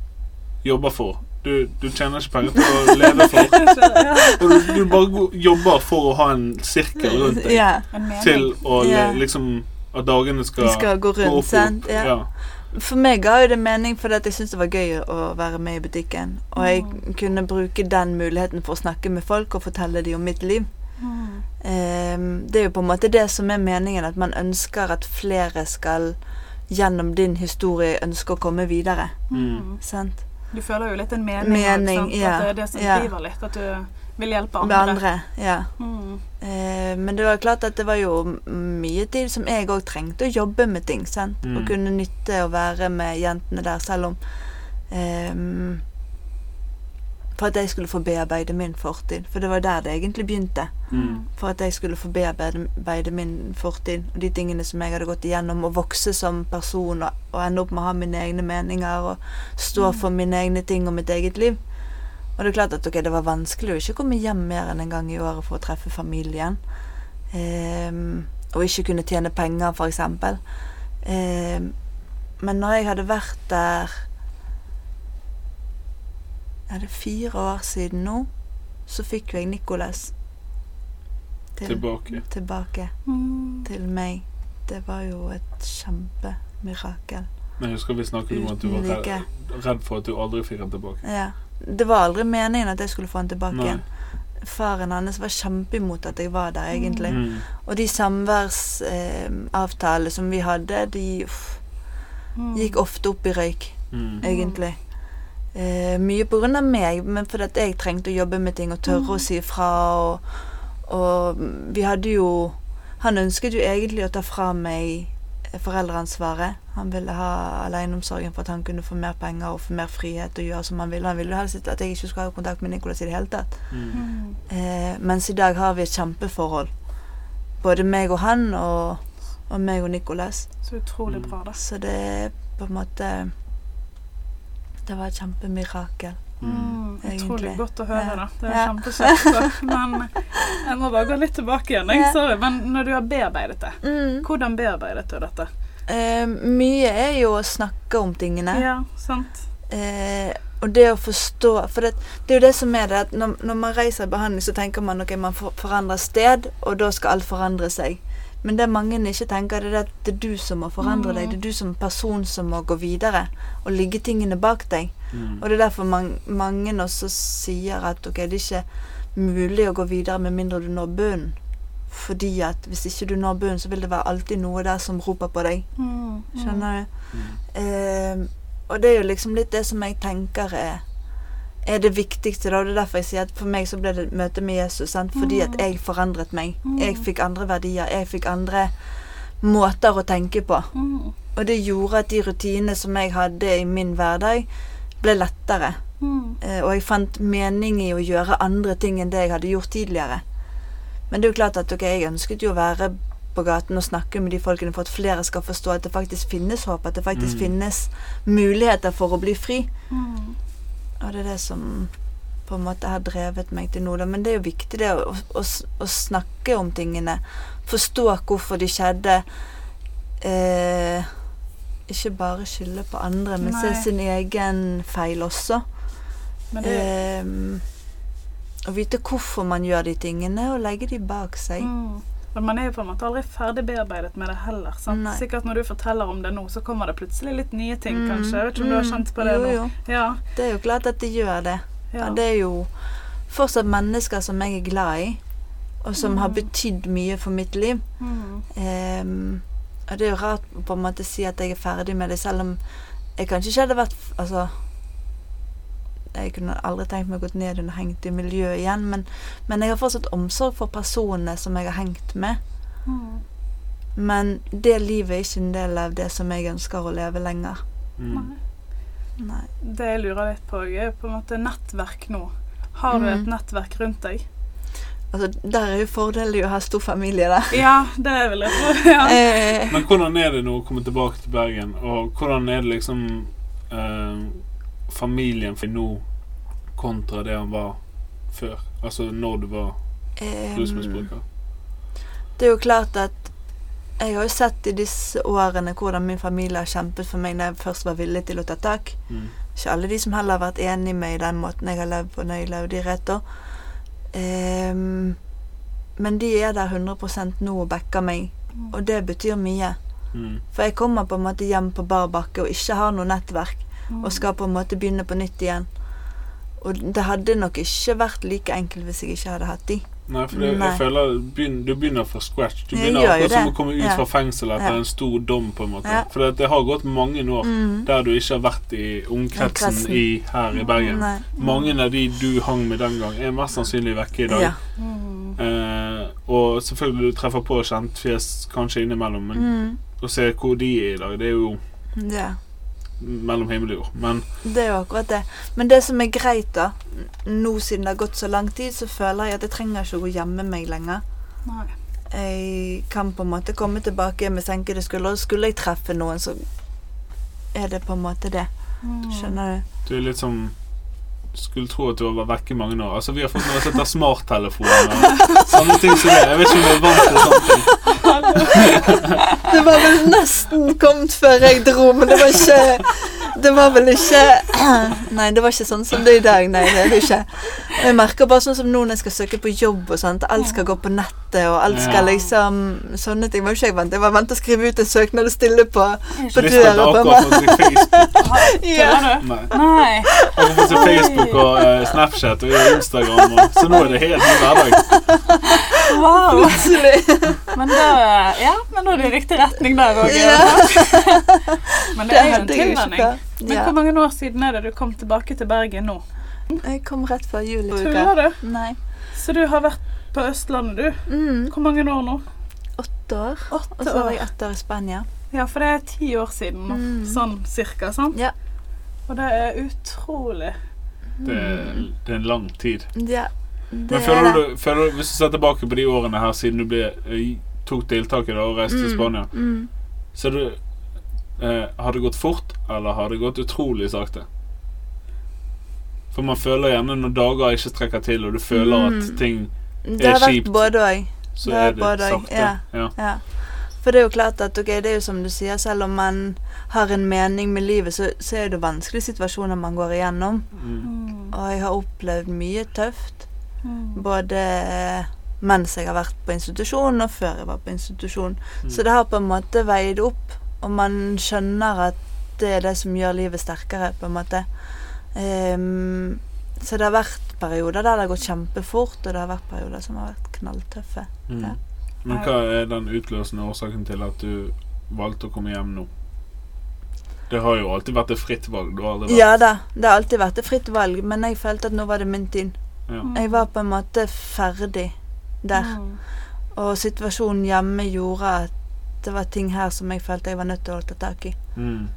jobber for? Du, du tjener ikke penger til å leve for. Og du, du bare jobber for å ha en sirkel rundt deg. ja. Til å le, liksom At dagene skal, skal gå gå opp rundt, sant. Ja. Ja. For meg ga jo det mening fordi at jeg syntes det var gøy å være med i butikken. Og jeg kunne bruke den muligheten for å snakke med folk og fortelle dem om mitt liv. Mm. Ehm, det er jo på en måte det som er meningen, at man ønsker at flere skal gjennom din historie ønske å komme videre. Mm. Sant? Du føler jo litt en mening, Mening, sant? ja, at det er det som ja. driver litt. At du vil hjelpe andre. andre. Ja. Mm. Eh, men det var klart at det var jo mye tid som jeg òg trengte å jobbe med ting. sant? Mm. Og kunne nytte å være med jentene der, selv om ehm, For at jeg skulle få bearbeide min fortid. For det var der det egentlig begynte. Mm. For at jeg skulle få bearbeide min fortid og de tingene som jeg hadde gått igjennom, og vokse som person og, og ende opp med å ha mine egne meninger og stå Mm. for mine egne ting og mitt eget liv. Og det er klart at okay, det var vanskelig å ikke komme hjem mer enn en gang i året for å treffe familien. Um, og ikke kunne tjene penger, for eksempel. Ehm, men når jeg hadde vært der Er det fire år siden nå? Så fikk jo jeg Nicolas til, Tilbake. tilbake Mm. til meg. Det var jo et kjempemirakel. Men jeg husker vi snakket om at du var redd, redd for at du aldri fikk han tilbake. Ja. Det var aldri meningen at jeg skulle få han tilbake Nei. igjen. Faren hans var kjempeimot at jeg var der, egentlig. Mm. Og de samværsavtalene eh, som vi hadde, de uff, Mm. Gikk ofte opp i røyk, Mm. egentlig. Eh, mye av meg, men fordi at jeg trengte å jobbe med ting og tørre Mm. å si ifra. Og, og vi hadde jo Han ønsket jo egentlig å ta fra meg foreldreansvaret. Han ville ha aleneomsorgen for at han kunne få mer penger og få mer frihet og gjøre som han ville. Han ville jo helst at jeg ikke skulle ha kontakt med Nicolas i det hele tatt. Mm. Mm. Eh, mens i dag har vi et kjempeforhold. Både meg og han og, og meg og Nicolas. Så utrolig Mm. bra, da. Så det er på en måte Det var et kjempemirakel. Mm, utrolig godt å høre, Ja. da. Det er Ja. kjempekjekt. Men jeg må bare gå litt tilbake igjen. Jeg, sorry, men når du har bearbeidet det, hvordan bearbeidet du dette? Eh, mye er jo å snakke om tingene. Ja, sant? Eh, og det å forstå For det, det er jo det som er det at når, når man reiser i behandling, så tenker man ok, man forandrer sted, og da skal alt forandre seg. Men det mange ikke tenker, det er at det er du som må forandre Mm. deg. Det er du som person som må gå videre og ligge tingene bak deg. Mm. Og det er derfor man, mange også sier at ok, det er ikke mulig å gå videre med mindre du når bunnen. Fordi at hvis ikke du når bunnen, så vil det være alltid noe der som roper på deg. Mm, Skjønner du? Mm. Eh, og det er jo liksom litt det som jeg tenker er, er det viktigste. da, og Det er derfor jeg sier at for meg så ble det et møte med Jesus. Sant? Fordi at jeg forandret meg. Mm. Jeg fikk andre verdier. Jeg fikk andre måter å tenke på. Mm, Og det gjorde at de rutinene som jeg hadde i min hverdag, ble lettere. mm, Eh, og jeg fant mening i å gjøre andre ting enn det jeg hadde gjort tidligere. Men det er jo klart at okay, jeg ønsket jo å være på gaten og snakke med de folkene for at flere skal forstå at det faktisk finnes håp, at det faktisk Mm. finnes muligheter for å bli fri. mm. Og det er det som på en måte har drevet meg til nå. da. Men det er jo viktig det å, å, å snakke om tingene. Forstå hvorfor de skjedde. Eh, ikke bare skylde på andre, men se sin egen feil også. Men det Eh, å vite hvorfor man gjør de tingene, og legge de bak seg. mm. Men man er jo på en måte aldri ferdig bearbeidet med det heller. Sant? Sikkert når du forteller om det nå, så kommer det plutselig litt nye ting, Mm, kanskje. Jeg vet ikke om du har mm, kjent på det jo, nå? Jo. Ja. Det er jo klart at det gjør det. ja. Og det er jo fortsatt mennesker som jeg er glad i, og som har Mm. betydd mye for mitt liv. Mm. Ehm, og det er jo rart å på en måte si at jeg er ferdig med det, selv om jeg kanskje ikke hadde vært Altså Jeg kunne aldri tenkt meg å gått ned og hengt i miljøet igjen, men, men jeg har fortsatt omsorg for personene som jeg har hengt med. Mm. Men det livet er ikke en del av det som jeg ønsker å leve lenger. Mm. Nei. Nei. Det jeg lurer litt på, er på en måte nettverk nå. Har du Mm. et nettverk rundt deg? Altså, der er jo fordelen i å ha stor familie, da. Ja, det vil jeg tro. Ja. Eh, Men hvordan er det nå å komme tilbake til Bergen, og hvordan er det liksom eh, familien for nå kontra det han var før? Altså når du var rusmisbruker? Det er jo klart at jeg har jo sett i disse årene hvordan min familie har kjempet for meg når jeg først var villig til å ta tak. Mm. Ikke alle de som heller har vært enig med i den måten jeg har levd på når jeg levde i Retor. Um, men de er der 100% nå og backer meg, og det betyr mye. Mm. For jeg kommer på en måte hjem på bar bakke og ikke har noe nettverk, Mm. Og skal på en måte begynne på nytt igjen. Og det hadde nok ikke vært like enkelt hvis jeg ikke hadde hatt de. Nei, for det, Nei. jeg føler du begynner fra scratch. Du begynner akkurat som å komme ut Ja. fra fengsel etter Ja. en stor dom, på en måte. Ja. For det, det har gått mange år Mm. der du ikke har vært i omkretsen i, her i Bergen. Nei. Mange av de du hang med den gang, er mest sannsynlig vekke i dag. Ja. Mm. Eh, og selvfølgelig du treffer på kjent fjes kanskje innimellom, men Mm. å se hvor de er i dag, det er jo ja. Mellom himmel og jord. Men Det er jo akkurat det. Men det som er greit, da, nå siden det har gått så lang tid, så føler jeg at jeg trenger ikke å gå hjemme meg lenger. Nei. Jeg kan på en måte komme tilbake med senkede skuldre. Skulle jeg treffe noen, så er det på en måte det. Mm. Skjønner du? du er litt som skulle tro at du har vært vekke i mange år. Altså Vi har fått noe som heter smarttelefon og sånne ting som det. Jeg vet ikke om du er vant til sånne ting. Det var vel nesten kommet før jeg dro, men det var ikke Det var vel ikke Nei, det var ikke sånn som det er i dag. Nei, det er det ikke. Og jeg merker bare sånn som nå når jeg skal søke på jobb og sånt. Alt skal gå på nettet, og alt skal liksom Sånne ting var jo ikke jeg vant. Jeg var vant til å skrive ut en søknad og stille på, på døra på meg. Facebook. Ja. Nei. Nei. Har fått seg Facebook og eh, Snapchat og Instagram, og, så nå er det helt ny hverdag. Wow. Plutselig. Men da, ja, men nå er det i riktig retning der òg. Ja. Men det er jo en tilvenning. Men Ja. hvor mange år siden er det du kom tilbake til Bergen nå? Jeg kom rett før jul. i uka. Tuller du? Nei. Så du har vært på Østlandet, du. Mm. Hvor mange år nå? Åtte år. Og så var jeg ett år i Spania. Ja, for det er ti år siden nå. Mm. Sånn cirka, sant? Ja. Og det er utrolig. Det, er- det er en lang tid. Ja, det Men er føler det. du, føler Hvis du ser tilbake på de årene her siden du ble, tok tiltaket da, og reiste til Mm, Spania, Mm. så er du eh, Har det gått fort, eller har det gått utrolig sakte? For man føler gjerne når dager ikke strekker til, og du føler at Mm. ting Det har er vært kjipt. både òg. Så Det er er det både- sakte. ja. Ja. Ja. For det er jo klart at ok, det er jo som du sier, selv om man har en mening med livet, så, så er det vanskelige situasjoner man går igjennom. Mm. Og jeg har opplevd mye tøft. Mm. Både eh, mens jeg har vært på institusjon, og før jeg var på institusjon. Mm. Så det har på en måte veid opp, og man skjønner at det er det som gjør livet sterkere, på en måte. Um, så det har vært perioder der det har gått kjempefort, og det har vært perioder som har vært knalltøffe. Mm. Ja. Men hva er den utløsende årsaken til at du valgte å komme hjem nå? Det har jo alltid vært et fritt valg. Du har aldri vært Ja da, det har alltid vært et fritt valg, men jeg følte at nå var det min tid. ja. Jeg var på en måte ferdig der. Mm. Og situasjonen hjemme gjorde at det var ting her som jeg følte jeg var nødt til å ta tak i. Mm.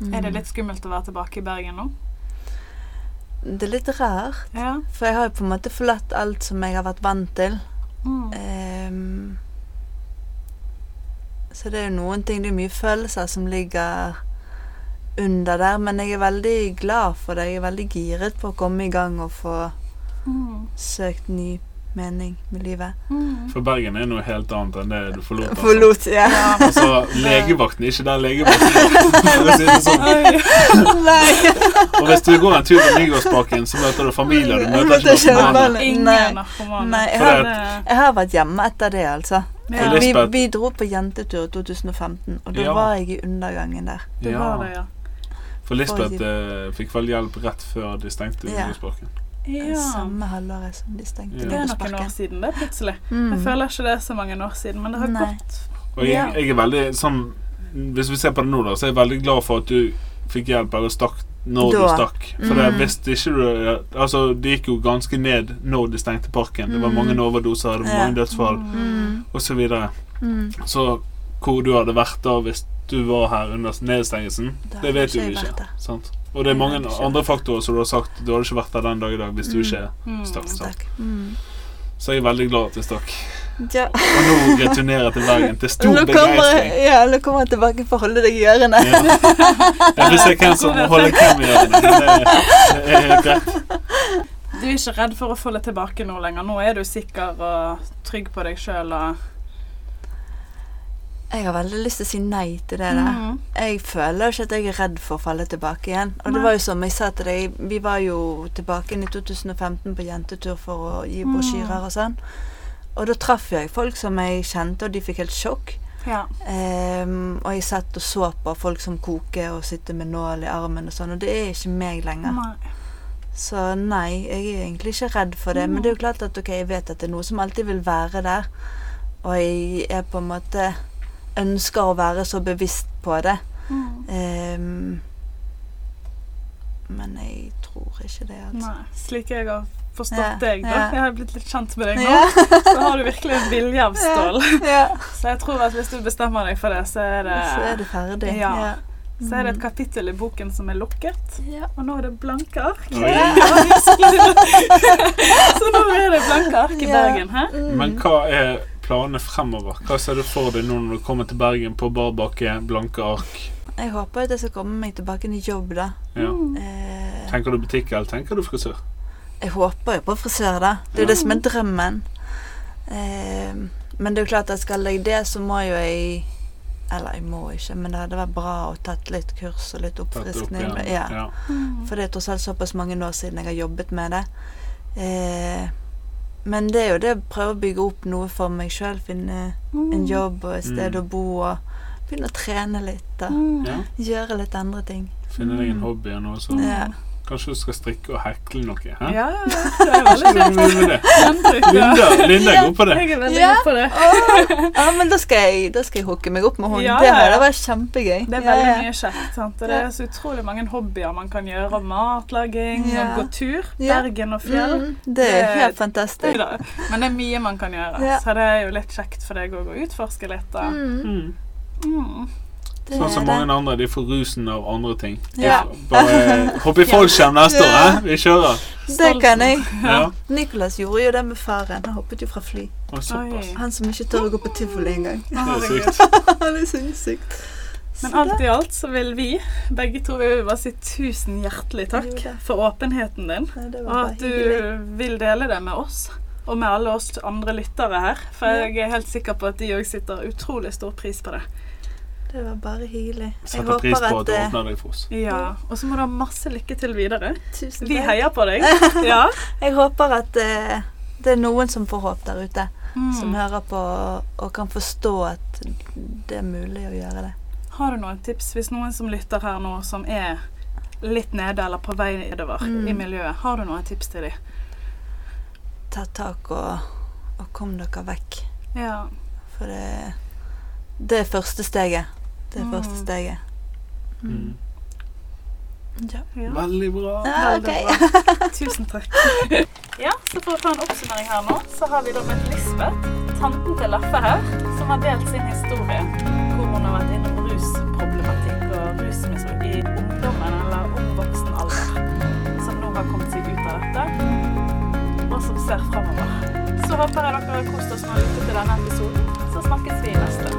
Mm. Er det litt skummelt å være tilbake i Bergen nå? Det er litt rart, Ja. for jeg har jo på en måte forlatt alt som jeg har vært vant til. Mm. Ehm, så det er jo noen ting, det er mye følelser som ligger under der, men jeg er veldig glad for det. Jeg er veldig giret på å komme i gang og få Mm. søkt ny mening med livet. Mm. For Bergen er noe helt annet enn det du forlot. Altså. Forlot, ja. Altså, legevakten er ikke der legevakten sånn. Nei. Og hvis du går en tur på Nygårdsbakken, så møter du familier. Du møter ikke noen narkomane. Nei. Nei, jeg har Jeg har vært hjemme etter det, altså. ja, Vi, vi dro på jentetur i 2015, og da Ja. var jeg i undergangen der. det Ja. var det, ja. For Lisbeth eh, fikk vel hjelp rett før de stengte Ja. Ja. Samme halvåret som de stengte Ja. Det er noen år siden, det, plutselig. Mm. Jeg føler ikke det er så mange år siden, men det har Nei. gått. Og jeg, jeg er veldig sånn Hvis vi ser på det nå, da, så er jeg veldig glad for at du fikk hjelp eller stakk når du stakk. For det, Mm. det, ikke du Altså, det gikk jo ganske ned når de stengte parken. Det var Mm. mange overdoser, det var mange dødsfall Mm. osv. Så, videre. Mm. så hvor du hadde vært da hvis du var her under nedstengelsen, det vet du jo ikke jeg. Sant? Og det er mange andre faktorer som du har sagt. Du hadde ikke vært der den dag i dag hvis du Mm. ikke Mm. stakk. Sant? Mm. Så jeg er veldig glad at du stakk. Ja. Og nå returnerer jeg til Bergen til stor begeistring. ja, nå kommer jeg tilbake for å holde deg i ørene. Ja. Jeg vil se hvem som holder hvem i ørene. Det, det er helt greit. Du er ikke redd for å få det tilbake nå lenger? Nå er du sikker og trygg på deg sjøl og Jeg har veldig lyst til å si nei til det der. Mm. Jeg føler ikke at jeg er redd for å falle tilbake igjen. Og Nei. det var jo som jeg sa til deg, vi var jo tilbake i 2015 på jentetur for å gi Mm. brosjyrer og sånn. Og da traff jeg folk som jeg kjente, og de fikk helt sjokk. Ja. Um, og jeg satt og så på folk som koker og sitter med nål i armen og sånn, og det er ikke meg lenger. Nei. Så nei, jeg er egentlig ikke redd for det. Men det er jo klart at ok, jeg vet at det er noe som alltid vil være der. Og jeg er på en måte ønsker å være så bevisst på det. Mm. Um, men jeg tror ikke det, altså. Nei. Slik jeg har forstått Ja, deg, da. ja. Jeg har blitt litt kjent med deg nå. Ja. Så har du virkelig en vilje av stål. ja. Så jeg tror at hvis du bestemmer deg for det, så er det, Så er det ferdig. Ja. Så er det et kapittel i boken som er lukket. Ja. Og nå er det blanke ark. Så nå er det blanke ark i Ja. Bergen. Hæ? Mm. Men hva er planene fremover? Hva ser du for deg nå når du kommer til Bergen på bar bakke, blanke ark? Jeg håper at jeg skal komme meg tilbake i jobb, da. Ja. Mm. Eh, Tenker du butikk, eller tenker du frisør? jeg håper jo på frisør, da. Det er jo det som er drømmen. Eh, men det er jo klart at skal jeg det, så må jo jeg Eller jeg må ikke, men det hadde vært bra å tatt litt kurs og litt oppfriskning. opp. Ja. Mm. For det er tross alt såpass mange år siden jeg har jobbet med det. Eh, men det er jo det å prøve å bygge opp noe for meg sjøl. Finne en jobb og et sted Mm. å bo og begynne å trene litt og Mm. ja. gjøre litt andre ting. Finne deg en hobby og noe sånt. Ja. Kanskje du skal strikke og hekle noe? Hæ? Ja, ja, ja. Det er det? Linda, Linda er god på det. Jeg er veldig Ja. god på det. Oh. ja, men da skal jeg, da skal jeg hooke meg opp med henne. Ja, det ja, ja. hadde vært kjempegøy. Det er veldig ja. mye kjekt. sant? Og det er så utrolig mange hobbyer man kan gjøre. Matlaging, Ja. og gå tur. Bergen og fjell. Mm, det er Det- helt fantastisk. Neida. Men det er mye man kan gjøre, Ja. så det er jo litt kjekt for deg å gå og utforske litt. da. Mm, Mm. Det Sånn som mange det. andre. De får rusen av andre ting. Ja. Bare hopp i fallskjerm neste år, eh? Vi kjører. Det kan jeg. Ja. Nicholas gjorde jo det med faren. Han hoppet jo fra fly. Han som ikke tør å gå på tivoli engang. Er. Han er sinnssykt. Men alt i alt så vil vi, begge to, vi vil bare si tusen hjertelig takk for åpenheten din. Og at du vil dele det med oss. Og med alle oss andre lyttere her. For jeg er helt sikker på at de òg sitter utrolig stor pris på det. Det var bare hyggelig. Jeg Setter pris på at du eh, åpner deg for oss. Ja. Og så må du ha masse lykke til videre. Tusen Vi heier på deg. Ja. Jeg håper at uh, det er noen som får håp der ute. Som Mm. hører på og kan forstå at det er mulig å gjøre det. Har du noen tips hvis noen som lytter her nå, som er litt nede eller på vei nedover Mm. i miljøet, har du noen tips til dem? Ta tak og, og kom dere vekk. Ja. For det, det er første steget. Det er Mm. første steget. Mm. Ja. ja. Veldig bra. Ja, Veldig bra. Tusen takk. Ja, så For å ta en oppsummering her nå, så har vi da møtt Lisbeth, tanten til Laffe her, som har delt sin historie. Hvor hun har vært innom rusproblematikk og rusmisbruk i ungdommen eller ung voksen alder. Som nå har kommet seg ut av dette, og som ser framover. Så håper jeg dere har kost oss med å lytte til denne episoden. Så snakkes vi neste